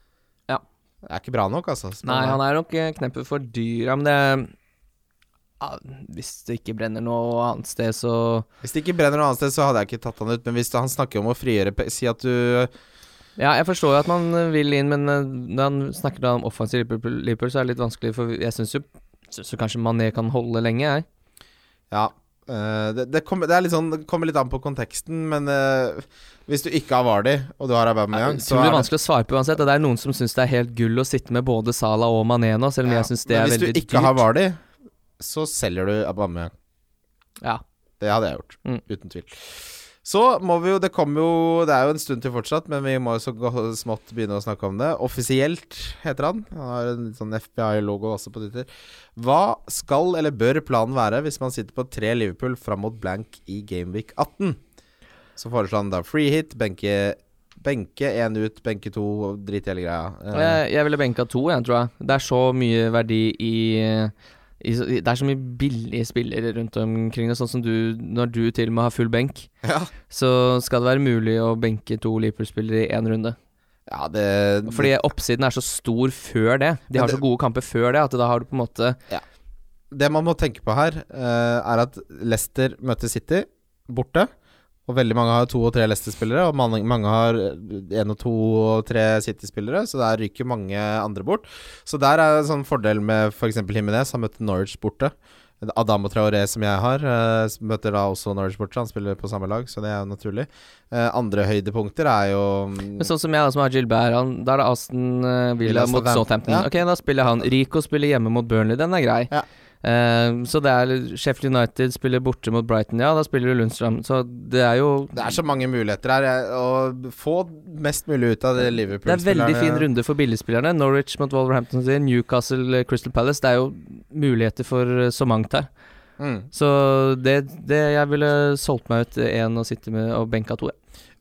Det er ikke bra nok, altså. nei, han er nok eh, kneppet for dyr. Ja, men det ja, Hvis det ikke brenner noe annet sted, så Hvis det ikke brenner noe annet sted, så hadde jeg ikke tatt han ut. Men hvis han snakker om å frigjøre Si at du Ja, jeg forstår jo at man eh, vil inn, men eh, når han snakker om offensiv Liverpool, så er det litt vanskelig, for jeg syns jo, synes jo kanskje Mané kan holde lenge, jeg. Ja. Eh, det, det, kommer, det, er sånn, det kommer litt an på konteksten, men uh, hvis du ikke har Vardy, og du har Aubameyang, Jeg så det er vanskelig å svare på uansett. Og det er noen som syns det er helt gull å sitte med både Sala og Mané nå, selv om Ja, jeg syns det er men er hvis du ikke dyrt. har Vardy, så selger du Aubameyang. Ja. Det hadde jeg gjort, Mm. uten tvil. Så må vi jo Det kommer jo Det er jo en stund til fortsatt, men vi må jo så smått begynne å snakke om det. Offisielt heter han. Han har en sånn FBI-logo også på Twitter. Hva skal eller bør planen være hvis man sitter på tre Liverpool fram mot blank i Gameweek 18? Så foreslår han da free hit, benke Benke én ut, benke to, drit i hele greia. Jeg, jeg ville benka to, jeg, tror jeg. Det er så mye verdi i, Det er så mye billige spillere rundt omkring. Sånn som du, når du til og med har full benk, ja. så skal det være mulig å benke to Liverpool-spillere i én runde. ja, det Fordi oppsiden er så stor før det. De har det- så gode kamper før det at da har du på en måte Det man må tenke på her, uh, er at Leicester møter City borte. Og veldig mange har to og tre Leicester-spillere, og mange, har én og to og tre City-spillere, så der ryker mange andre bort. Så der er en sånn fordel med f.eks. Jimenez. Han møtte Norwich borte. Adam og Traoré, som jeg har, eh, møter da også Norwich borte. Han spiller på samme lag, så det er jo naturlig. Eh, andre høydepunkter er jo mm, Men sånn som jeg, som har Gilbert, han, da er det Aston eh, Villa Villa mot Southampton. Southampton. Ja. Ok, da spiller han. Rico spiller hjemme mot Burnley, den er grei. Ja. Eh, så det er Sheffield United spiller borte mot Brighton, ja, da spiller du Lundstrøm. Så det er jo Det er så mange muligheter her. Å få mest mulig ut av det Liverpool-spillerne Det er veldig fin runde for billigspillerne. Norwich mot Wolverhampton, Newcastle, Crystal Palace. Det er jo muligheter for eh, så mangt her. Mm. Så det, det Jeg ville solgt meg ut én og sitte med og benka to.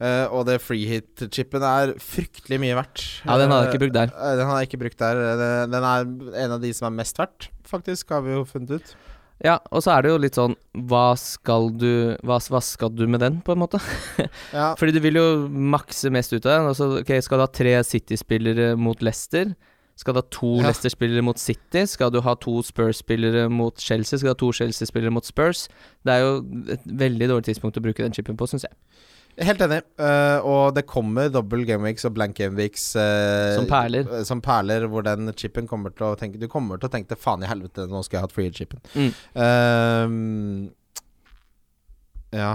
Eh, og det freehit-chipen er fryktelig mye verdt. Ja, den har jeg ikke brukt der. Uh, den har jeg ikke brukt der. Eh, Den er en av de som er mest verdt, faktisk, har vi jo funnet ut. Ja, og så er det jo litt sånn Hva skal du Hva, hva skal du med den, på en måte? Ja, Fordi du vil jo makse mest ut av den. Altså, ok, skal du ha tre City-spillere mot Leicester? Skal du ha to Ja. Leicester-spillere mot City? Skal du ha to Spurs-spillere mot Chelsea? Skal du ha to Chelsea-spillere mot Spurs? Det er jo et veldig dårlig tidspunkt å bruke den chipen på, syns jeg. helt enig. Uh, og det kommer double gameweeks og blank gameweeks uh, Som perler. eh, Som perler, hvor den chipen kommer til å tenke Du kommer til å tenke faen i helvete, nå skal jeg ha hatt free-chipen. Mm. Ja,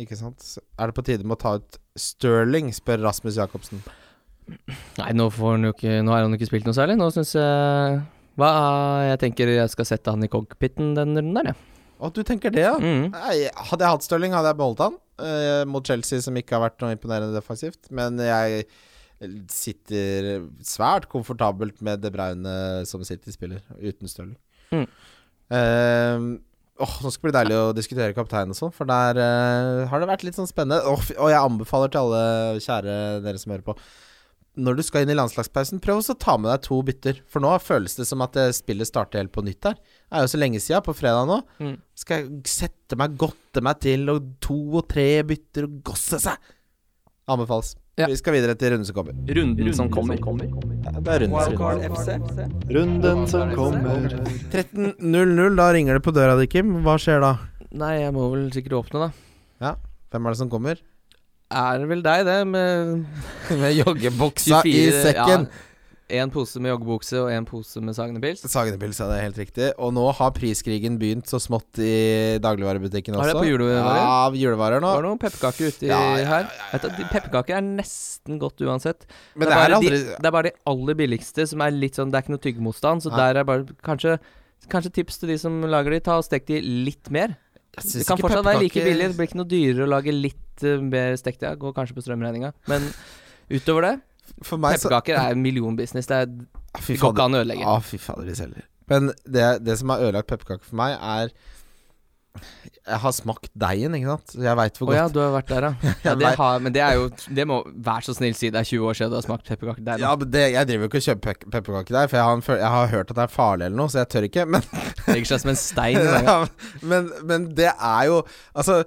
ikke sant. Er det på tide med å ta ut Sterling, spør Rasmus Jacobsen. Nei, nå, jo ikke, nå har han ikke spilt noe særlig. Nå syns jeg Hva Jeg tenker jeg skal sette han i cockpiten den runden der, jeg. Å, du tenker det, ja? Mm. Nei, hadde jeg hatt Stirling, hadde jeg beholdt han. eh, mot Chelsea, som ikke har vært noe imponerende defensivt. Men jeg sitter svært komfortabelt med De Bruyne som City-spiller, uten Stirling. Mm. Eh, åh, nå skal det bli deilig å diskutere kaptein og sånn, for der eh, har det vært litt sånn spennende. Og jeg anbefaler til alle kjære dere som hører på. Når du skal inn i landslagspausen, prøv også å ta med deg to bytter. For nå føles det som at spillet starter helt på nytt her. Det er jo så lenge siden, på fredag nå. Mm. Skal jeg sette meg, godte meg til, og to og tre bytter og gosse seg. Anbefales. Ja. Vi skal videre til runden som kommer. Runden som kommer. Ja, det er runden som kommer. Runden som kommer. 13.00, da ringer det på døra di, Kim. Hva skjer da? Nei, jeg må vel sikkert åpne, da. Ja. Hvem er det som kommer? Er vel deg, det, med Med joggebuksa i 24 sekken. Ja, en pose med joggebukse og en pose med Sagnepils. Sagnepils, ja, det er helt riktig. Og nå har priskrigen begynt så smått i dagligvarebutikken Har også. det på julevarer? Ja, julevarer nå. Det var noen pepperkaker uti Ja, ja, her. Vet du, Pepperkaker er nesten godt uansett. Men det, det er er bare aldri de, det er bare de aller billigste som er litt sånn Det er ikke noe tyggemotstand, så der er bare Kanskje Kanskje tips til de som lager de, ta og stek de litt mer. Det kan fortsatt være like billig. Det blir ikke noe dyrere å lage litt uh, mer stekt. egg, Går kanskje på strømregninga. Men utover det, pepperkaker er millionbusiness. Det, er, Ah, det går ikke an å ødelegge. Ah, fy fader, de selger. Men det, det som har ødelagt pepperkaker for meg, er Jeg har smakt deigen, ikke sant. Jeg veit hvor Å ja, du har vært der, ja. ja det har, men det er jo Det må Vær så snill si det er 20 år siden du har smakt pepperkakedeig. Ja, men det, Jeg driver jo ikke og kjøper pe pepperkakedeig, for jeg har, en, jeg har hørt at det er farlig eller noe, så jeg tør ikke. Men, Legger seg som en stein. ja, men, men det er jo Altså,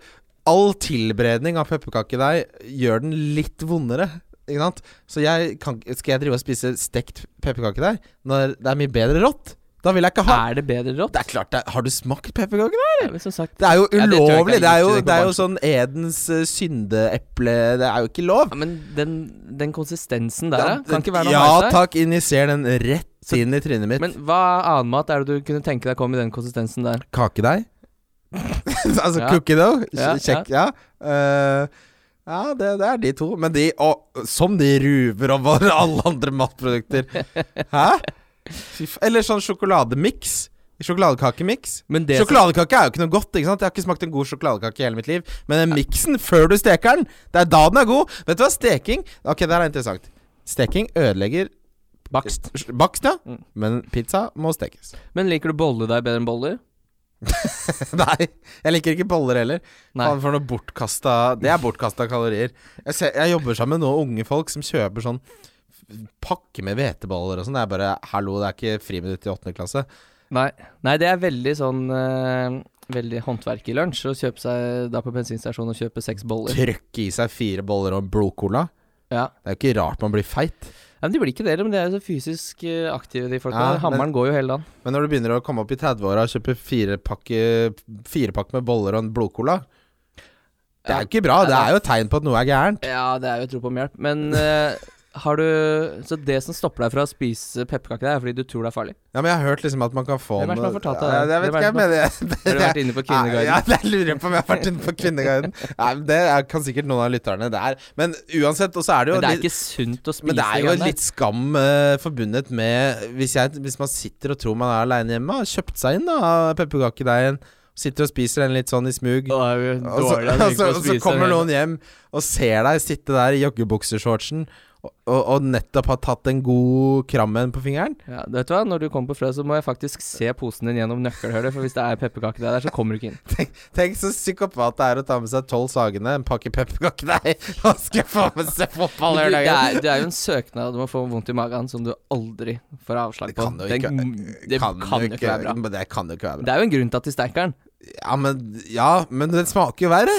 all tilberedning av pepperkakedeig gjør den litt vondere. Ikke sant? Så jeg kan, skal jeg drive og spise stekt pepperkakedeig når det er mye bedre rått? Da vil jeg ikke ha Er det bedre rått? Det er klart det er, Har du smakt pepperkakedeig? Ja, sagt Det er jo Ja, det ulovlig. jeg det, er jo, det er jo sånn Edens uh, syndeeple Det er jo ikke lov. ja, Men den, den konsistensen der, Ja, ja, kan ikke være noe ja der? Ja, takk, injiser den rett Så- inn i trynet mitt. Men hva annen mat er det du kunne tenke deg kom i den konsistensen der? Kakedeig? altså Ja. cookie dough? Ja, Kjekk, ja. Eh, ja, det, det er de to. Men de og, Som de ruver over alle andre matprodukter. Hæ? Eller sånn sjokolademiks. Sjokoladekakemiks. Sjokoladekake er jo ikke noe godt. ikke sant Jeg har ikke smakt en god sjokoladekake i hele mitt liv. Men den miksen før du steker den, det er da den er god. Vet du hva? Steking Ok, det her er interessant. Steking ødelegger Bakst. Bakst, ja. Mm. Men pizza må stekes. Men liker du bolledeig bedre enn boller? Nei, jeg liker ikke boller heller. Nei. For noe bortkasta Det er bortkasta kalorier. Jeg, ser, jeg jobber sammen med noen unge folk som kjøper sånn pakke med hveteboller og sånn. Det er bare Hallo, det er ikke friminutt i åttende klasse. Nei. Nei, det er veldig sånn uh, Veldig håndverk i lunsj å kjøpe seg da på bensinstasjonen og kjøpe seks boller. Trøkke i seg fire boller og en blodcola. Ja. Det er jo ikke rart man blir feit. ja, Men de blir ikke det, men de er jo så fysisk eh, aktive, de folka. Ja, Hammeren Hammeren går jo hele dagen. Men når du begynner å komme opp i 30-åra og kjøpe fire Firepakk med boller og en blodcola Det er jo ikke bra. Det er jo et tegn på at noe er gærent. Ja, det er jo et rop om hjelp. Men eh, har du Så det som stopper deg fra å spise pepperkaker, er fordi du tror det er farlig? Ja, men jeg har hørt liksom at man kan få Hvem er det som har fortalt deg Ja, det? Jeg vet ikke, hva jeg det mener Har du vært inne på Kvinneguiden? Ja, jeg lurer på om jeg har vært inne på Kvinneguiden. Nei, det er, kan sikkert noen av lytterne. Det er Men uansett, og så er det jo Men det er litt- ikke sunt å spise men det er jo litt skam uh, forbundet med hvis, jeg, hvis man sitter og tror man er aleine hjemme, har kjøpt seg inn da pepperkakedeigen, sitter og spiser den litt sånn i smug. Og, Og så, og, så, og så kommer noen hjem og ser deg sitte der i joggebuksershortsen og, og, nettopp har tatt en god krammen på fingeren. Ja, vet du hva, Når du kommer på fredag, så må jeg faktisk se posen din gjennom nøkkelhullet. For hvis det er pepperkaker der, så kommer du ikke inn. Tenk så psykopat det er å ta med seg tolv Sagene, en pakke pepperkakedeig og skal få med seg fotball Men du, det, det er jo en søknad om å få vondt i magen som du aldri får avslag Det på. kan jo ikke, det kan, jo ikke være bra. Men det kan jo ikke være bra. Det er jo en grunn til at de steiker den. Ja, men, ja, men den smaker jo verre.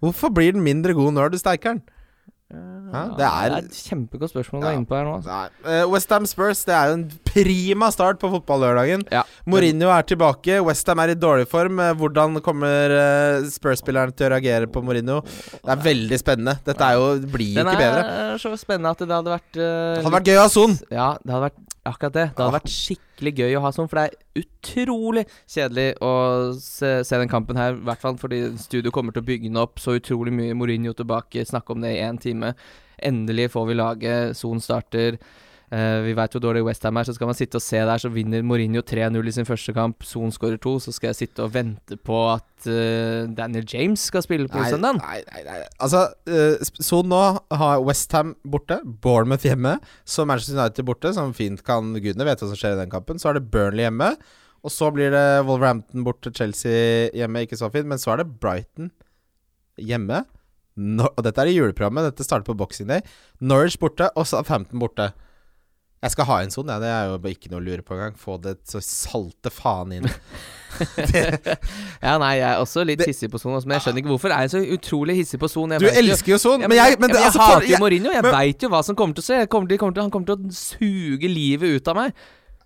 Hvorfor blir den mindre god når du steiker den? Ja, det er- et kjempegodt spørsmål du Ja. er inne på her nå. Altså. Uh, Westham Spurs det er jo en prima start på fotball-lørdagen. Ja. Mourinho er tilbake. Westham er i dårlig form. Eh, Hvordan kommer uh, Spurs-spillerne til å reagere på Mourinho? Det er veldig spennende. Dette er jo, blir jo ikke bedre. er så spennende at det hadde vært uh, Det hadde vært gøy å ha Son. Ja, det hadde vært Akkurat det. Det hadde vært skikkelig gøy å ha sånn, for det er utrolig kjedelig å se, se den kampen her. I hvert fall fordi studio kommer til å bygge den opp så utrolig mye. Mourinho tilbake, snakke om det i én time. Endelig får vi laget. Son starter. Eh, vi veit hvor dårlig Westham er, så skal man sitte og se der, så vinner Mourinho 3-0 i sin første kamp. Son skårer to, så skal jeg sitte og vente på at uh, Daniel James skal spille på søndag. nei, nei, nei. Altså, uh, Son nå har Westham borte, Bournemouth hjemme, så Manchester United borte, som fint kan Gudene vet hva som skjer i den kampen. Så er det Burnley hjemme, og så blir det Wolverhampton borte, Chelsea hjemme, ikke så fint, men så er det Brighton hjemme. No og dette er i juleprogrammet, dette starter på Boxing Day. Norwich borte, og Southampton borte. Jeg skal ha en sånn, ja, det er jo ikke noe å lure på engang. Få det så salte faen inn. Ja, nei, jeg er også litt Det- hissig på Son, men jeg skjønner ikke hvorfor er jeg så utrolig hissig på Son. Du vet jo- elsker jo sånn, men jeg, men det, jeg altså, for, hater jo jeg, Mourinho. Jeg men- veit jo hva som kommer til å skje. Kommer til, kommer til, han kommer til å suge livet ut av meg.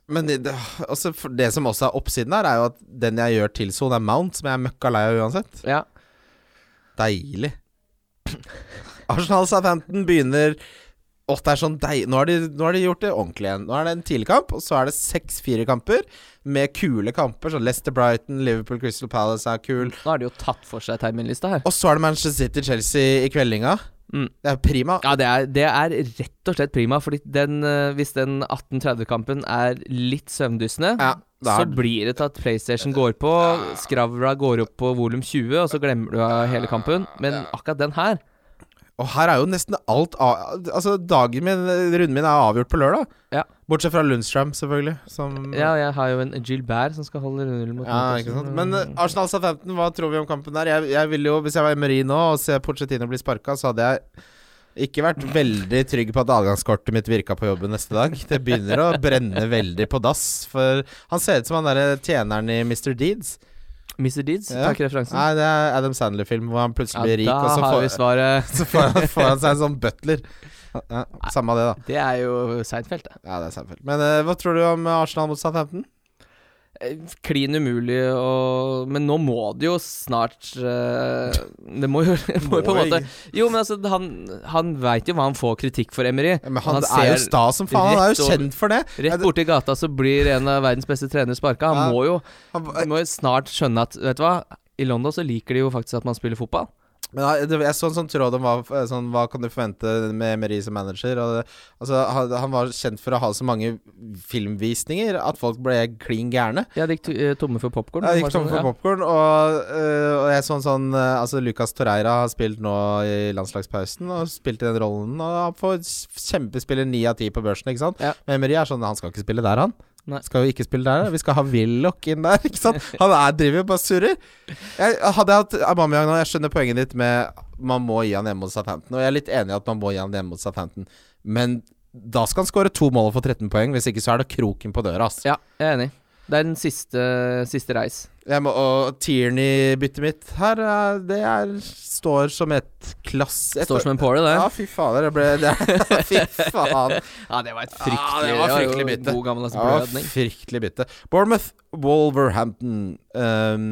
Men det, det, altså, det som også er oppsiden her, er jo at den jeg gjør til Son, er Mount, som jeg er møkka lei av uansett. Ja. Deilig. Arsenal Southampton begynner Åh, det er sånn deig... Nå har, de, nå har de gjort det ordentlig igjen. Nå er det en tidlig kamp, og så er det seks-fire kamper med kule kamper. Så Leicester Brighton, Liverpool Crystal Palace er kul. Nå har de jo tatt for seg terminlista her. Og så er det Manchester City Chelsea i kveldinga. Mm. Det er prima. Ja, det er, det er rett og slett prima, fordi den, eh, hvis den 1830-kampen er litt søvndyssende, Ja, så blir det til at PlayStation går på, Skravra går opp på volum 20, og så glemmer du hele kampen. Men akkurat den her og her er jo nesten alt Altså, dagen min, runden min, er avgjort på lørdag. Ja. Bortsett fra Lundstrøm, selvfølgelig. Som Ja, jeg har jo en Gilbert som skal holde runden mot Ja, ikke sant Men uh, Arsenal Southampton, hva tror vi om kampen der? Jeg, jeg ville jo, Hvis jeg var i nå og ser Pochettino bli sparka, så hadde jeg ikke vært veldig trygg på at adgangskortet mitt virka på jobben neste dag. Det begynner å brenne veldig på dass. For han ser ut som han derre tjeneren i Mr. Deeds. Mr. Deeds, Ja. takk referansen. Nei, det er Adam Sandler-film hvor han plutselig blir rik, og så får, så får, han, får han seg en sånn butler. Ja, samme det, da. Det er jo Seinfeld, det. Ja, det er Seinfeld. Men uh, hva tror du om Arsenal mot Southampton? Eh, Klin umulig og Men nå må det jo snart uh, Det må jo, må på en måte Jo, men altså, han, han veit jo hva han får kritikk for, Emery. Men han, Han er jo sta som faen. Han er jo kjent for det. Rett borti gata så blir en av verdens beste trenere sparka. Han Ja. må jo Han, han må jo snart skjønne at Vet du hva, i London så liker de jo faktisk at man spiller fotball. Men jeg, så en sånn tråd om hva, sånn, hva kan du forvente med Emery som manager. Og altså, han, var kjent for å ha så mange filmvisninger at folk ble klin gærne. Ja, de gikk eh, tomme for popkorn. Jeg gikk tomme for popkorn, og, øh, og jeg så en sånn Altså, Lucas Torreira har spilt nå i landslagspausen og spilt i den rollen, og han får kjempespiller kjempespille ni av ti på børsen, ikke sant? Ja. Men Emery er sånn Han skal ikke spille der, han. Nei. Skal jo ikke spille der. Vi skal ha Willoch inn der, ikke sant? Han er, driver bare surrer. Jeg, hadde jeg hatt Aubameyang nå Jeg skjønner poenget ditt med man må gi han hjemme mot Southampton, og jeg er litt enig i at man må gi han hjemme mot Southampton, men da skal han skåre to mål og få 13 poeng. Hvis ikke så er det kroken på døra, ass. Ja, jeg er enig. Det er den siste, siste reis. Må, og Tierney-byttet mitt her, det er, står som et klass... Står som en påle, det. Ja, fy fader. Det ble det, Fy faen. Ja, det var et Ja, fryktelig det var fryktelig bytte. God gammeldags Ja, blødning. fryktelig bytte. Bournemouth, Wolverhampton. Um,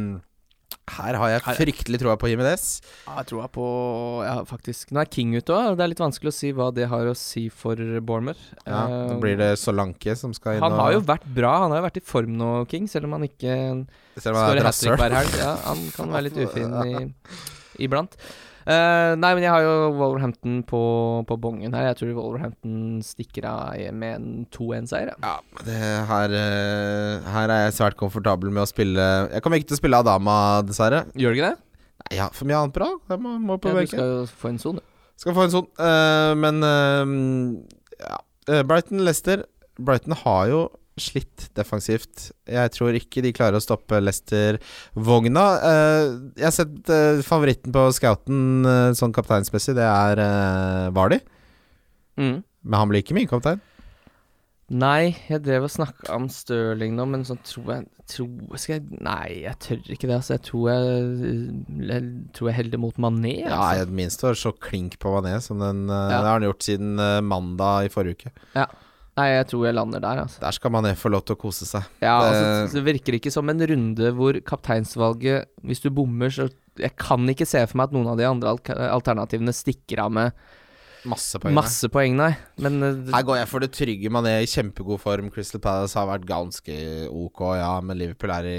her har jeg fryktelig troa på Jimenez. Ja, jeg tror jeg på Ja, faktisk. Nå er King ute òg. Det er litt vanskelig å si hva det har å si for Bournemouth. Ja, Eh, Nå blir det Solanke som skal inn Han og har jo vært bra. Han har jo vært i form nå, King, selv om han ikke han er skårer hat trick hver helg. Ja, han kan være litt ufin i, iblant. Eh, nei, men jeg har jo Wolverhampton på, på bongen her. Jeg tror Wolverhampton stikker av med en 2-1-seier. Ja. Det her, eh, her er jeg svært komfortabel med å spille Jeg kommer ikke til å spille Adama, dessverre. Gjør du ikke det? Nei, Jeg har for mye annet bra. Jeg må, må på Ja, du skal jo få en sone. Skal få en son. Uh, men uh, ja. Brighton Leicester. Brighton har jo slitt defensivt. Jeg tror ikke de klarer å stoppe Leicester-vogna. Eh, jeg har sett eh, favoritten på scouten eh, sånn kapteinsmessig, det er Vardi. Mm. Men han blir ikke min kaptein. Nei, jeg drev og snakka om Stirling nå, men sånn tror jeg, tror, skal jeg Nei, jeg tør ikke det. Altså, jeg tror jeg, jeg tror jeg heller mot Mané. Ja, i jeg minste var så klink på Mané som den Ja. Det har han gjort siden mandag i forrige uke. Nei, jeg tror jeg lander der, altså. Der skal Mané få lov til å kose seg. Ja, Det- altså, det virker ikke som en runde hvor kapteinsvalget Hvis du bommer, så Jeg kan ikke se for meg at noen av de andre alternativene stikker av med Masse poeng. masse poeng, nei. Men eh, Her går jeg for det trygge Man er i kjempegod form. Crystal Palace har vært ganske ok, ja, men Liverpool er i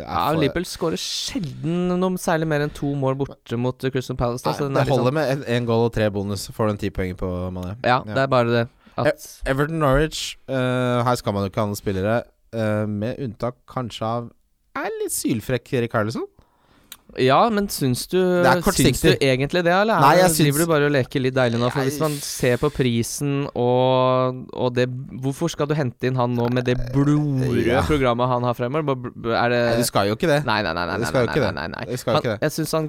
er ja, for- Liverpool skårer sjelden noe særlig mer enn to mål borte mot eh, Crystal Palace. Da, Nei, så den Det er holder med én goal og tre bonus, så får du en ti poeng på Mané. ja, Ja. det er bare det at Everton Norwich, uh, her skal man jo ikke ha noen spillere, uh, med unntak kanskje av Er litt sylfrekk Erik Karlsson. Ja, men syns du. Syns du egentlig det, eller er Nei, jeg syns- driver du bare og leker litt deilig nå? For hvis man ser på prisen og, og det Hvorfor skal du hente inn han nå med det blodrøde Ja. programmet han har fremover? Er det du skal jo ikke det. Nei, nei, nei. nei, nei, nei, nei, nei, nei. Han, jeg syns han,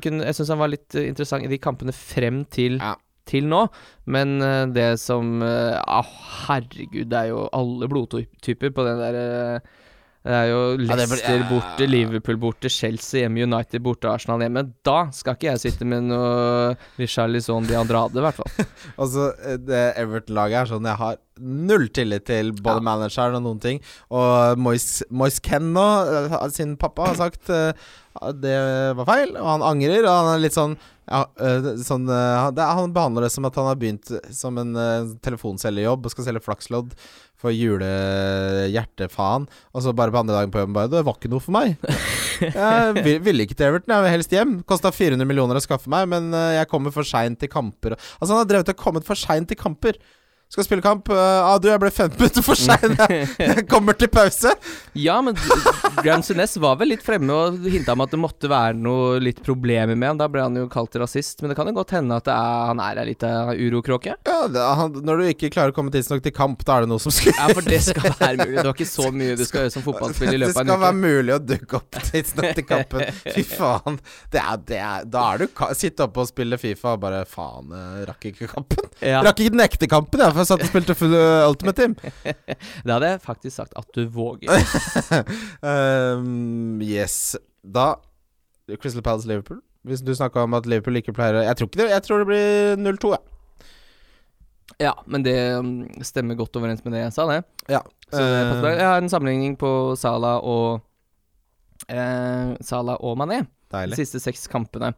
han var litt eh, interessant i de kampene frem til, Ja. Til nå. Men eh, det som uh, Herregud, det er jo alle blodtyper på den der eh, det er jo Leicester borte, Liverpool borte, Chelsea hjemme, United borte, Arsenal hjemme. Da skal ikke jeg sitte med noe Richarlison de Andrade, i hvert fall. Altså, eh, det Everton-laget er sånn Jeg har null tillit til både Ja. manageren og noen ting. Og Moise, Moise Ken nå, eh, sin pappa, har sagt uh, det var feil, og han angrer. Og han er litt sånn ja, uh, sånn, uh, det, han behandler det som at han har begynt som en telefonselgerjobb og skal selge flakslodd for julehjertefaen. Og så bare på andre dagen på jobben bare Det var ikke noe for meg. Jeg vil- ville ikke til Everton, jeg vil helst hjem. Kosta 400 millioner å skaffe meg, men jeg kommer for seint til kamper. Altså, han har drevet og kommet for seint til kamper. Skal spille kamp. Uh, ah, du, jeg ble 15 minutter for sein. Jeg kommer til pause. Ja, men Graham Sunes var vel litt fremme og hinta om at det måtte være noe litt problemer med han. Da ble han jo kalt rasist, men det kan jo godt hende at det er, han er ei lita urokråke. Ja, det, han, når du ikke klarer å komme tidsnok til kamp, da er det noe som skal Ja, for det skal være mulig. Det var ikke så mye du skal gjøre som fotballspiller i Det løpet av skal være mulig å dukke opp tidsnok til kampen. Fy faen. Det er, det er, da er du Sitte oppe og spille Fifa og bare Faen, rakk ikke kampen. Ja, Rakk ikke den ekte kampen, jeg, for jeg satt og spilte full uh, Ultimate Team. det hadde jeg faktisk sagt at du våger. um, yes. Da Crystal Palace Liverpool. Hvis du snakka om at Liverpool ikke pleier Jeg tror ikke det. Jeg tror det blir 0-2, jeg. Ja, men det um, stemmer godt overens med det jeg sa, det. Ja. Så. Eh, Jeg har en sammenligning på Salah og eh, Salah og Mané. De siste seks kampene.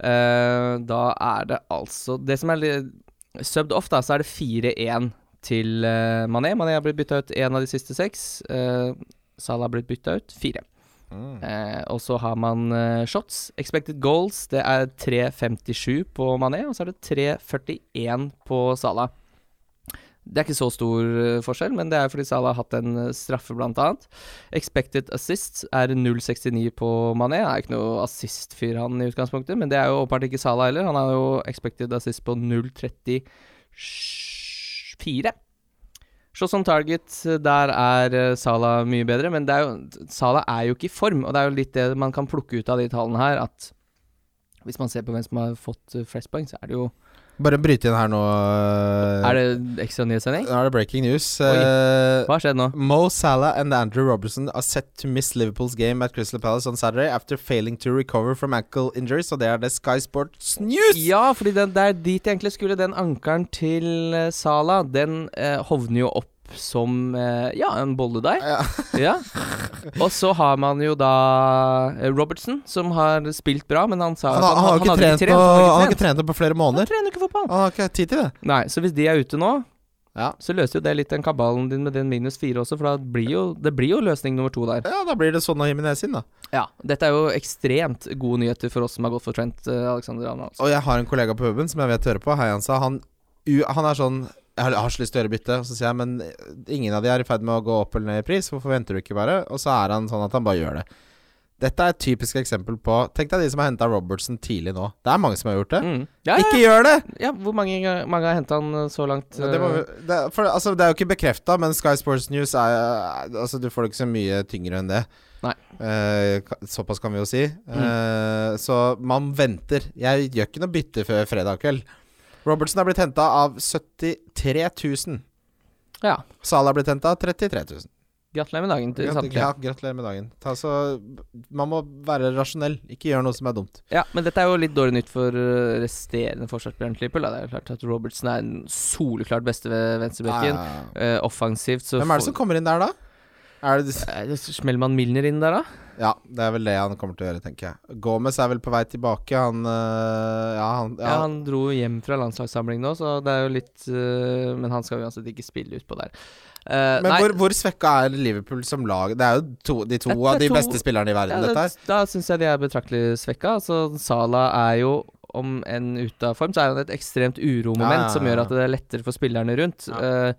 Eh, da er det altså Det som er litt Subbed off, da, så er det 4-1 til uh, Mané. Mané har blitt bytta ut én av de siste seks. Uh, Salah har blitt bytta ut fire. Mm. Uh, og så har man uh, shots. Expected goals, det er 3,57 på Mané, og så er det 3,41 på Salah. Det er ikke så stor eh, forskjell, men det er fordi Salah har hatt en eh, straffe, annet. Expected assist er 0,69 på Mané. Han er ikke noe assist-fyr, han i utgangspunktet, men det er jo åpenbart ikke Salah heller. Han har jo expected assist på 0,34. Shots on target, der er eh, Salah mye bedre, men er jo, Salah er jo ikke i form, og det er jo litt det man kan plukke ut av de tallene her, at hvis man ser på hvem som har fått flest poeng, så er det jo Bare bryte inn her nå. eh, Er det ekstra nyhetssending? Nå er det breaking news. Oi. Eh, Hva har skjedd nå? Mo Salah and Andrew Robertson are set to miss Liverpool's game at Crystal Palace on Saturday after failing to recover from ankle injuries. Og det er det Sky Sports News! Ja, fordi det er dit jeg egentlig skulle. Den ankelen til Salah, den eh, hovner jo opp som eh, ja, en bolledeig. Ja. ja. Og så har man jo da eh, Robertson, som har spilt bra, men han sa Han, han, har- han, har hadde trent på, han han har ikke trent på flere Han måneder. trener ikke fotball. Han har ikke tid til det. Nei, så hvis de er ute nå, Ja. så løser jo det litt den kabalen din med den minus fire også, for blir jo, det blir jo løsning nummer to der. ja, da blir det sånn av Jimenez inn, da. Ja, Dette er jo ekstremt gode nyheter for oss som har gått for Trent uh, Alexander Arnold. Og jeg har en kollega på puben som jeg vet hører på. Hei, han sa han, han er sånn jeg har, jeg har så lyst til å gjøre bytte. Så sier jeg men ingen av de er i ferd med å gå opp eller ned i pris. Hvorfor venter du ikke bare? Og så er han sånn at han bare gjør det. Dette er et typisk eksempel på Tenk deg de som har henta Robertson tidlig nå. Det er mange som har gjort det. Mm. Ja, ja, Ikke gjør det! ja, hvor mange, mange har henta han uh, så langt? Ja, det, må, det, er- for, altså, det er jo ikke bekrefta, men Sky Sports News er Altså, du får det ikke så mye tyngre enn det. Nei. Eh, såpass kan vi jo si. Eh, så man venter. Jeg gjør ikke noe bytte før fredag kveld. Robertson er blitt henta av 73 000. Ja. Salah er blitt henta av 33 000. Gratulerer med dagen til samtlige. ja, gratulerer med dagen. Ta, så, man må være rasjonell. Ikke gjøre noe som er dumt. Ja, men dette er jo litt dårlig nytt for uh, resterende forsvarsspilleren til Liverpool. Det er jo klart at Robertson er den soleklart beste ved venstrebekken. Ah. Eh, offensivt så Hvem er det som kommer inn der, da? Er det, Eh, Smeller man Milner inn der, da? ja, det er vel det han kommer til å gjøre, tenker jeg. Gomez er vel på vei tilbake. Han øh, Ja, han, Ja. ja, Han dro hjem fra landslagssamling nå, så det er jo litt eh, Men han skal uansett ikke spille utpå der. Uh, Men hvor, hvor svekka er Liverpool som lag? Det er jo to, de to av de to- beste spillerne i verden, ja, det, Da syns jeg de er betraktelig svekka. Altså, Sala er jo om enn ute av form, så er han et ekstremt uromoment som gjør at det er lettere for spillerne rundt. Ja.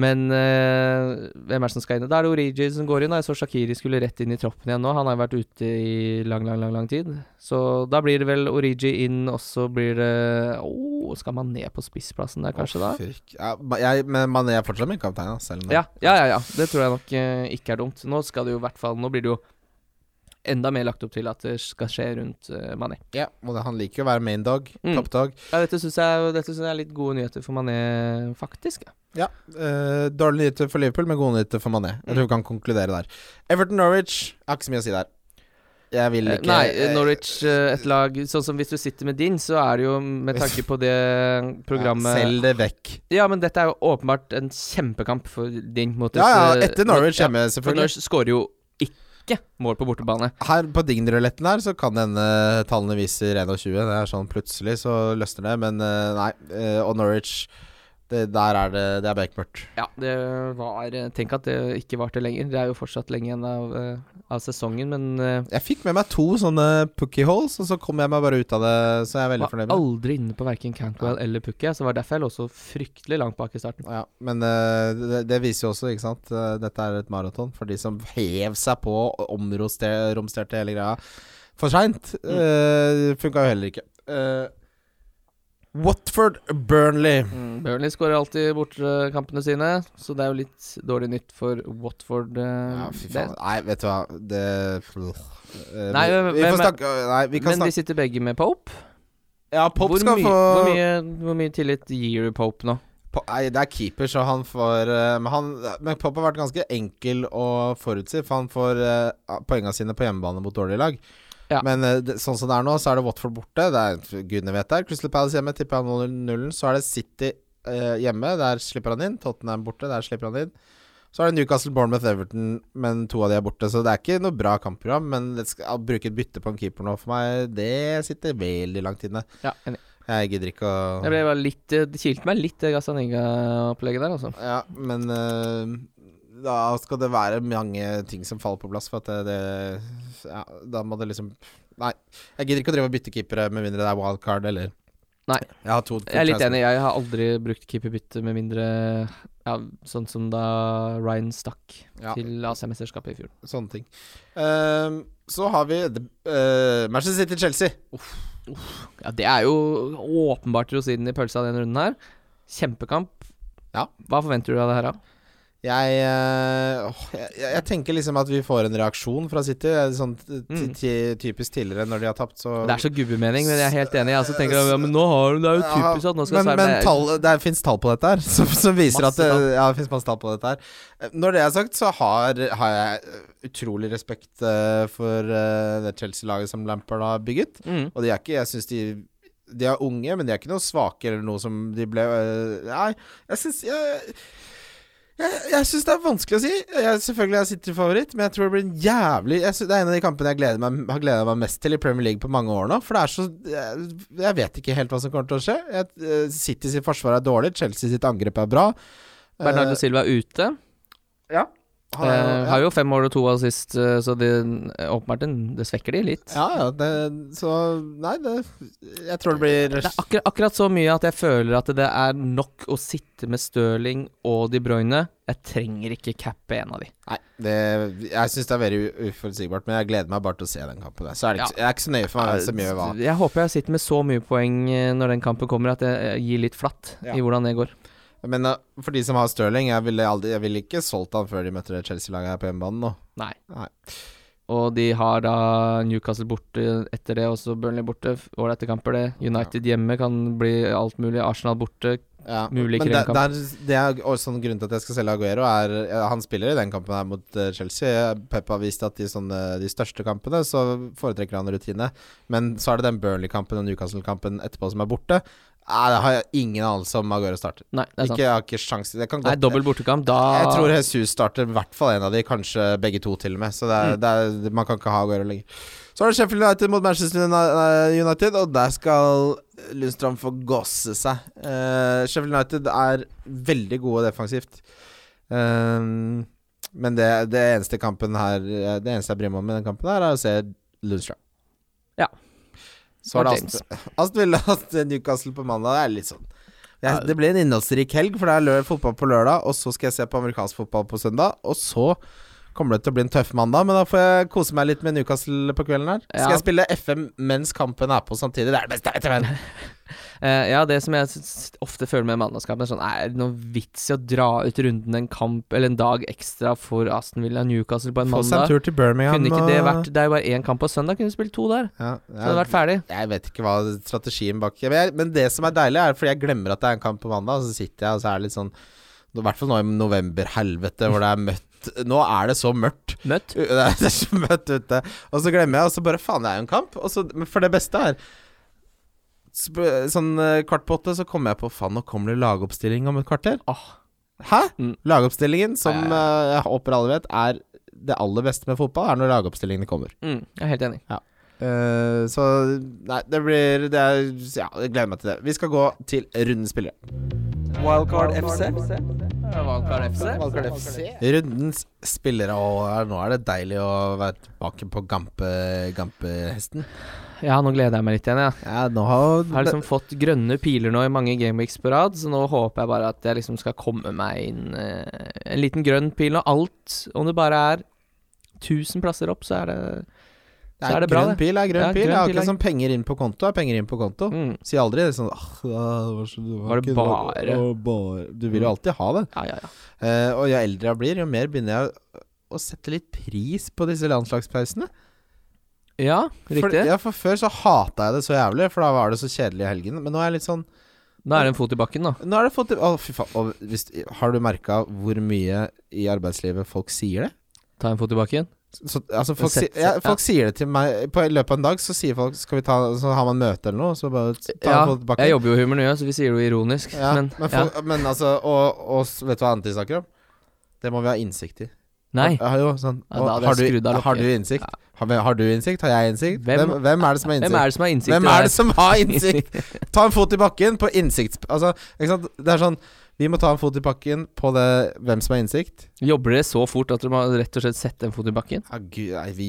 Men eh, hvem er det som skal inn? Da er det Origi som går inn. da. Jeg så Shakiri skulle rett inn i troppen igjen nå. Han har jo vært ute i lang, lang, lang lang tid. Så da blir det vel Origi inn, og så blir det Å, skal man ned på spissplassen der, kanskje, da? Å, fyrk. Ja, jeg, men Mané er fortsatt min kaptein, da, selv om Ja, ja, ja, ja. Det tror jeg nok eh, ikke er dumt. Nå skal det jo i hvert fall Nå blir det jo enda mer lagt opp til at det skal skje rundt uh, Mané. Ja, og det, han liker jo å være main dog, Mm. toppdog. Ja, dette syns jeg, dette synes jeg er litt gode nyheter for Mané, faktisk. Ja. Ja, Uh, dårlige nyheter for Liverpool, men gode nyheter for Mané. Jeg Mm. tror vi kan konkludere der. Everton Norwich, jeg har ikke så mye å si der. Jeg vil Eh, ikke Nei, Norwich, et lag Sånn som hvis du sitter med din, så er det jo med tanke på det programmet ja, Selg det vekk. Ja, men dette er jo åpenbart en kjempekamp for din mot Ja, ja, etter Norwich ja, selvfølgelig. For. Norwich skårer jo ikke mål på bortebane. Her på Dign-ruletten her så kan hende tallene viser 21. Det er sånn plutselig så løsner det, men eh, nei. eh, og Norwich det, Der er det Det er bekmørkt. Ja, det var Tenk at det ikke varte lenger. Det er jo fortsatt lenge igjen av, eh, av sesongen, men eh, Jeg fikk med meg to sånne pookie holes, og så kom jeg meg bare ut av det, så jeg er veldig var fornøyd med det. aldri inne på verken Cantwell eller Pukki. Så det var derfor jeg lå så fryktelig langt bak i starten. Ja, men eh, det, det viser jo også, ikke sant Dette er et maraton for de som hev seg på og omromsterte hele greia for seint. Uh, Funka jo heller ikke. Eh, Watford Burnley. Mm, Burnley skårer alltid bortekampene sine, så det er jo litt dårlig nytt for Watford. Uh, Ja, fy faen. Nei, vet du hva Det uh, Nei, vi, men- vi får men- snakke Nei, vi kan Men de sitter begge med Pope. Ja, Pope hvor, skal mye, få hvor, mye, hvor mye tillit gir du Pope nå? Nei, det er keeper, så han får eh, Men, han, men Pop har vært ganske enkel å forutsi, for han får uh, poengene sine på hjemmebane mot dårlige lag. Ja. Men eh, sånn som det er nå, så er det Watford borte. Det er gudene vet der. Crystal Palace hjemme tipper han 0-0. Så er det City eh, hjemme. Der slipper han inn. Tottenham borte. Der slipper han inn. Så er det Newcastle, Bournemouth, Everton, men to av de er borte. Så det er ikke noe bra kampprogram. Men det skal, å bruke et bytte på en keeper nå for meg, det sitter veldig langt inne. Ja, enig. Jeg gidder ikke å Jeg ble bare litt Det kilte meg litt, det Gazaniga-opplegget der, altså. Ja, men eh, da skal det være mange ting som faller på plass, for at det, det Ja, da må det liksom Nei. Jeg gidder ikke å drive og bytte keepere med mindre det er wildcard eller Nei. Jeg har to Jeg er litt enig. Jeg har aldri brukt keeperbytte med mindre ja, Sånn som da Ryan stakk Ja, til AC-mesterskapet i fjor. sånne ting. Ehm, så har vi uh, Manchester City-Chelsea. Ja, det er jo åpenbart rosinen i pølsa denne runden her. Kjempekamp. Ja. Hva forventer du av det her, da? Jeg, eh, jeg, jeg jeg tenker liksom at vi får en reaksjon fra City. Sånn Mm. typisk tidligere, når de har tapt, så Det er så gubbemening, men jeg er helt enig. Jeg også tenker ja, men nå har du Det er jo typisk at nå skal men, men tall, det fins tall på dette her, som, som viser Masse at det, tall. Ja, det fins masse tall på dette her. Eh, Når det er sagt, så har, har jeg eh, utrolig respekt eh, for eh, det Chelsea-laget som Lampard har bygget. mm. Og de er ikke Jeg syns de De er unge, men de er ikke noe svake eller noe som de ble eh, Nei, jeg syns jeg, jeg, syns det er vanskelig å si. Jeg, selvfølgelig er City favoritt, men jeg tror det blir en jævlig synes, Det er en av de kampene jeg gleder meg, har gleda meg mest til i Premier League på mange år nå. For det er så Jeg, jeg vet ikke helt hva som kommer til å skje. Jeg, eh, City sitt forsvar er dårlig, Chelsea sitt angrep er bra. Bernardo Eh, Silva er ute. ja. Han er- ja. har jo fem mål og to assist, eh, så det åpenbart en- det svekker de litt. Ja, ja. Det, så Nei, det Jeg tror det blir Det er akkurat, akkurat så mye at jeg føler at det er nok å sitte med Stirling og De Bruyne. Jeg trenger ikke cappe en av de. Nei, det, jeg syns det er veldig uforutsigbart, men jeg gleder meg bare til å se den kampen. Så er det ikke, Jeg er ikke så nøye for meg så mye hva. Jeg håper jeg sitter med så mye poeng eh, når den kampen kommer, at jeg eh, gir litt flatt i hvordan det går. Men uh, for de som har Stirling, jeg ville aldri Jeg ville ikke solgt han før de møtte Chelsea-laget her på hjemmebane nå. Nei. Nei. Og de har da Newcastle borte etter det, også Burnley borte. Ålreite kamper, det. United hjemme kan bli alt mulig. Arsenal borte. Ja, Mulig men det, det, er, det er også en grunn til at jeg skal selge Aguero, er Han spiller i den kampen her mot uh, Chelsea. Pep har vist at i de største kampene så foretrekker han rutine. Men så er det den Burnley-kampen og Newcastle-kampen etterpå som er borte. Nei, det har jeg ingen anelse om Aguero starter. Nei, det er sant. Ikke, jeg har ikke sjans Det kan Nei, dobbel bortekamp, da Jeg tror Jesus starter i hvert fall en av de, kanskje begge to til og med. Så det er, Mm. det er, man kan ikke ha Aguero lenger. Så er det Sheffield United mot Manchester United, og der skal Lundstrøm få gosse seg. Uh, Sheffield United er veldig gode defensivt. Eh, men det, det eneste kampen her Det eneste jeg bryr meg om i den kampen, her er å se Lundstrøm. Så er det Aston, Aston Villa til Newcastle på mandag. Det er litt sånn jeg, Det blir en innholdsrik helg, for det er lø fotball på lørdag, og så skal jeg se på amerikansk fotball på søndag, og så kommer det til å bli en tøff mandag, men da får jeg kose meg litt med Newcastle på kvelden her. Skal Ja. jeg spille FM mens kampen er på samtidig? Det er det beste jeg vet. Eh, ja, det som jeg ofte føler med mannskapet, er sånn Er det noen vits i å dra ut runden en kamp eller en dag ekstra for Aston Villa Newcastle på en Få seg en tur til Birmingham. Kunne ikke det vært Det er jo bare én kamp på søndag, kunne du spilt to der. ja, Så hadde det vært ferdig. Jeg vet ikke hva strategien bak Men, jeg, men det som er deilig, er fordi jeg glemmer at det er en kamp på mandag, og så sitter jeg, og så er det litt sånn I hvert fall nå i november-helvete, hvor det er møtt Nå er det så mørkt. Møtt. Det er så møtt ute. Og så glemmer jeg, og så bare Faen, det er jo en kamp. Og så, for det beste er Sånn eh, kvart på åtte så kommer jeg på Faen, nå kommer det lagoppstilling om et kvarter. Åh. Hæ? Mm. Lagoppstillingen, som eh, jeg håper alle vet, er det aller beste med fotball, er når lagoppstillingene kommer. Mm, jeg er helt enig. Eh, så Nei, det blir det er, Ja, jeg gleder meg til det. Vi skal gå til rundens spillere. Wildcard FC. Valgkart FC. Rundens spillere, og nå er det deilig å være tilbake på gampe, gampehesten. Ja, nå gleder jeg meg litt igjen, jeg. Ja, nå har Jeg har liksom fått grønne piler nå i mange gameweeks på rad, så nå håper jeg bare at jeg liksom skal komme meg inn eh, en liten grønn pil og alt. Om det bare er 1000 plasser opp, så er det så er det bra, grønn det. pil er grønn Ja, pil. grønn jeg har ikke er- penger inn på konto er penger inn på konto. mm. Si aldri sånn «Åh, det var, så, det Var det bare?» Noe, bare Du vil jo alltid ha det. Ja, ja, ja. Uh, og jo eldre jeg blir, jo mer begynner jeg å, å sette litt pris på disse landslagspausene. Ja, For, riktig. ja, for før så hata jeg det så jævlig, for da var det så kjedelig i helgen. Men nå er jeg litt sånn Nå er det en fot i bakken, da. Nå har det fått Å, fy faen. Har du merka hvor mye i arbeidslivet folk sier det? Ta en fot i bakken. Så, altså folk, Sett- si, ja, ja. sier det til meg På I løpet av en dag så sier folk Skal vi ta Så har man møte eller noe, så bare ta Ja, folk tilbake. jeg jobber jo i Humor Nye, så vi sier det jo ironisk, Ja, men, men, ja. men altså Og, og vet du hva annet de snakker om? Det må vi ha innsikt i. Nei. Har, jo, sånn, og, ja, har, du, har du innsikt? Ja. Har, har du innsikt? Har jeg innsikt? Hvem- Hvem, er det som har innsikt? Hvem er det som har innsikt Hvem er det som har innsikt? Ta en fot i bakken på innsikt... Altså, ikke sant? Det er sånn Vi må ta en fot i bakken på det hvem som har innsikt. Jobber dere så fort at dere må rett og slett sette en fot i bakken? Ja, gud, nei, vi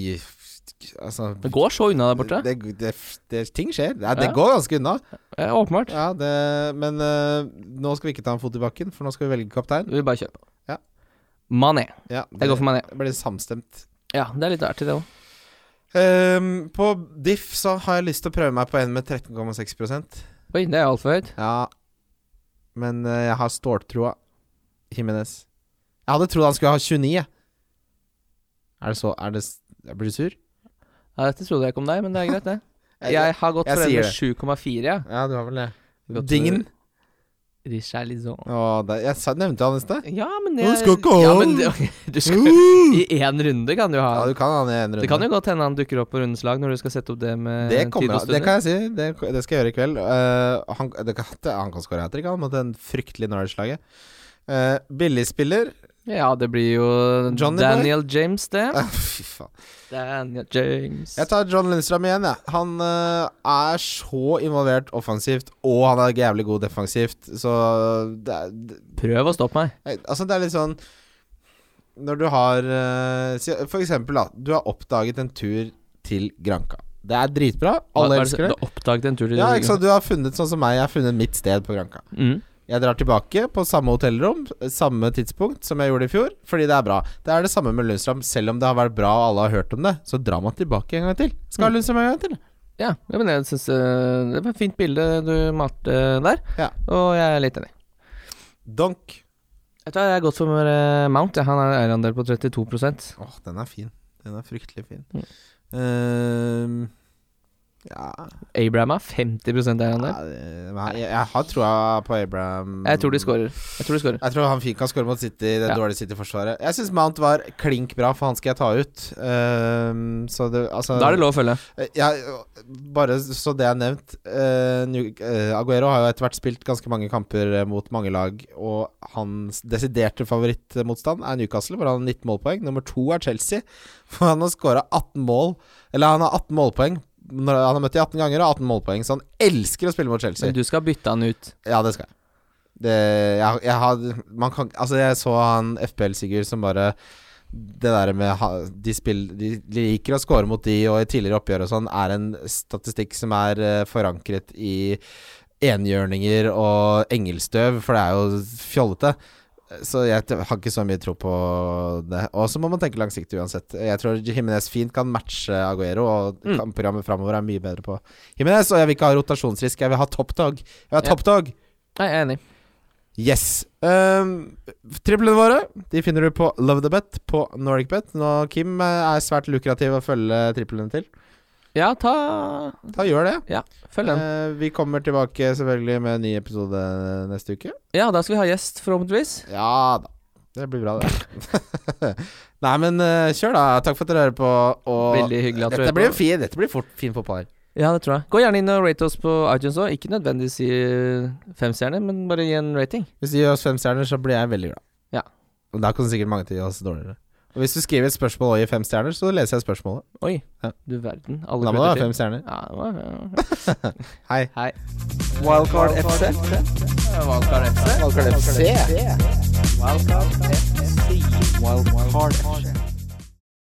Altså Det går så unna der borte. Det, det, det, ting skjer. Ja, det Ja. går ganske unna. Ja, åpenbart. Ja, det, men uh, nå skal vi ikke ta en fot i bakken, for nå skal vi velge kaptein. Vi bare kjører på. Ja. Mané. Ja, Jeg går for Mané. Det blir samstemt. Ja, det er litt artig, det òg. Um, på diff så har jeg lyst til å prøve meg på en med 13,6 Oi, det er altfor høyt. Ja, men eh, jeg har ståltroa. Jimenez. Jeg hadde trodd han skulle ha 29, jeg. Er det så er det, jeg Blir du sur? Ja, dette trodde jeg ikke om deg, men det er greit, det. Jeg- Jeg har gått for en sier med 7,4, ja. Ja, du har vel det. Dingen. Richarlison. Å, det, jeg nevnte han i sted. Ja, men jeg, Du skal ikke ha ja, den. Du I én runde kan du ha Ja, du kan han i en runde. Det kan jo godt hende han dukker opp på rundens lag når du skal sette opp det med Det tid og stund Det kan jeg si. Det, det skal jeg gjøre i kveld. Uh, han, det han kan skåre hat trick, han, mot en fryktelig Norwich-laget. Uh, Billigspiller Ja, det blir jo Johnny Boy? Daniel James, det. Fy faen. Daniel James. Jeg tar John Lindstrøm igjen, jeg. Han uh, er så involvert offensivt, og han er jævlig god defensivt, så det er, det, Prøv å stoppe meg. Altså, det er litt sånn Når du har uh, For eksempel, da. Du har oppdaget en tur til Granca. Det er dritbra. Alle er elsker Du har oppdaget en tur til Ja, sant. Du har funnet sånn som meg. Jeg har funnet mitt sted på Granca. Mm. Jeg drar tilbake på samme hotellrom, samme tidspunkt som jeg gjorde i fjor, fordi det er bra. Det er det samme med Lundstrøm. Selv om det har vært bra og alle har hørt om det, så drar man tilbake en gang til. Skal ha Mm. Lundstrøm en gang til. Ja, men jeg syns det var et fint bilde du malte der, Ja. og jeg er litt enig. Donk. Vet du hva, jeg har gått for med Mount. Ja. Han har eierandel på 32% Åh, den er fin. Den er fryktelig fin. Mm. Ehm, Ja, Abraham er 50 eierandel. ja, jeg, jeg har troa på Abraham. Jeg tror de skårer. Jeg tror de scorer. Jeg tror han fint kan skåre mot City, det Ja. dårlige City-forsvaret. Jeg syns Mount var klink bra, for han skal jeg ta ut. Um, så det altså Da er det lov å følge. Eh, Ja, bare så det er nevnt. Uh, Aguero har jo etter hvert spilt ganske mange kamper mot mange lag, og hans desiderte favorittmotstand er Newcastle, hvor han har 19 målpoeng. Nummer to er Chelsea, for han har skåra 18 mål. Eller han har 18 målpoeng. Når han har møtt de 18 ganger og 18 målpoeng, så han elsker å spille mot Chelsea. Men du skal bytte han ut. Ja, det skal jeg. Det, jeg, jeg har Man kan Altså, jeg så han FPL-Sigurd som bare det der med De, spill, de liker å score mot de, og i tidligere oppgjør og sånn, er en statistikk som er eh, forankret i enhjørninger og engelstøv, for det er jo fjollete. Så jeg har ikke så mye tro på det. Og så må man tenke langsiktig uansett. Jeg tror Jimenez fint kan matche Aguero, og Mm. kampprogrammet framover er mye bedre på Jimenez. Og jeg vil ikke ha rotasjonsrisk, jeg vil ha topptog. Jeg vil ha Ja. topptog! Jeg er enig. Yes. Um, triplene våre De finner du på Love the Bet på Nordic Bet. Nå, Kim eh, er svært lukrativ å følge triplene til. Ja, ta Da gjør det. Ja, Følg den. Eh, vi kommer tilbake selvfølgelig med en ny episode neste uke. Ja, da skal vi ha gjest, forhåpentligvis. Ja da. Det blir bra, det. Nei, men uh, kjør, da. Takk for at dere hører på. Og Veldig hyggelig at dette blir på. fin, dette blir fort, fin fotball. Ja, det tror jeg. Gå gjerne inn og rate oss på iTunes òg. Ikke nødvendigvis i fem stjerner, men bare gi en rating. Hvis de gir oss fem stjerner, så blir jeg veldig glad. Ja. Og da kan sikkert mange til gi oss dårligere. Og hvis du skriver et spørsmål og gir fem stjerner, så leser jeg spørsmålet. Oi, Ja. du verden. Alle Da må du ha fem stjerner. Ja, det var ja. Hei. Hei. Wildcard FC. Wildcard FC. Wildcard FC. Wildcard FC. Wildcard FC.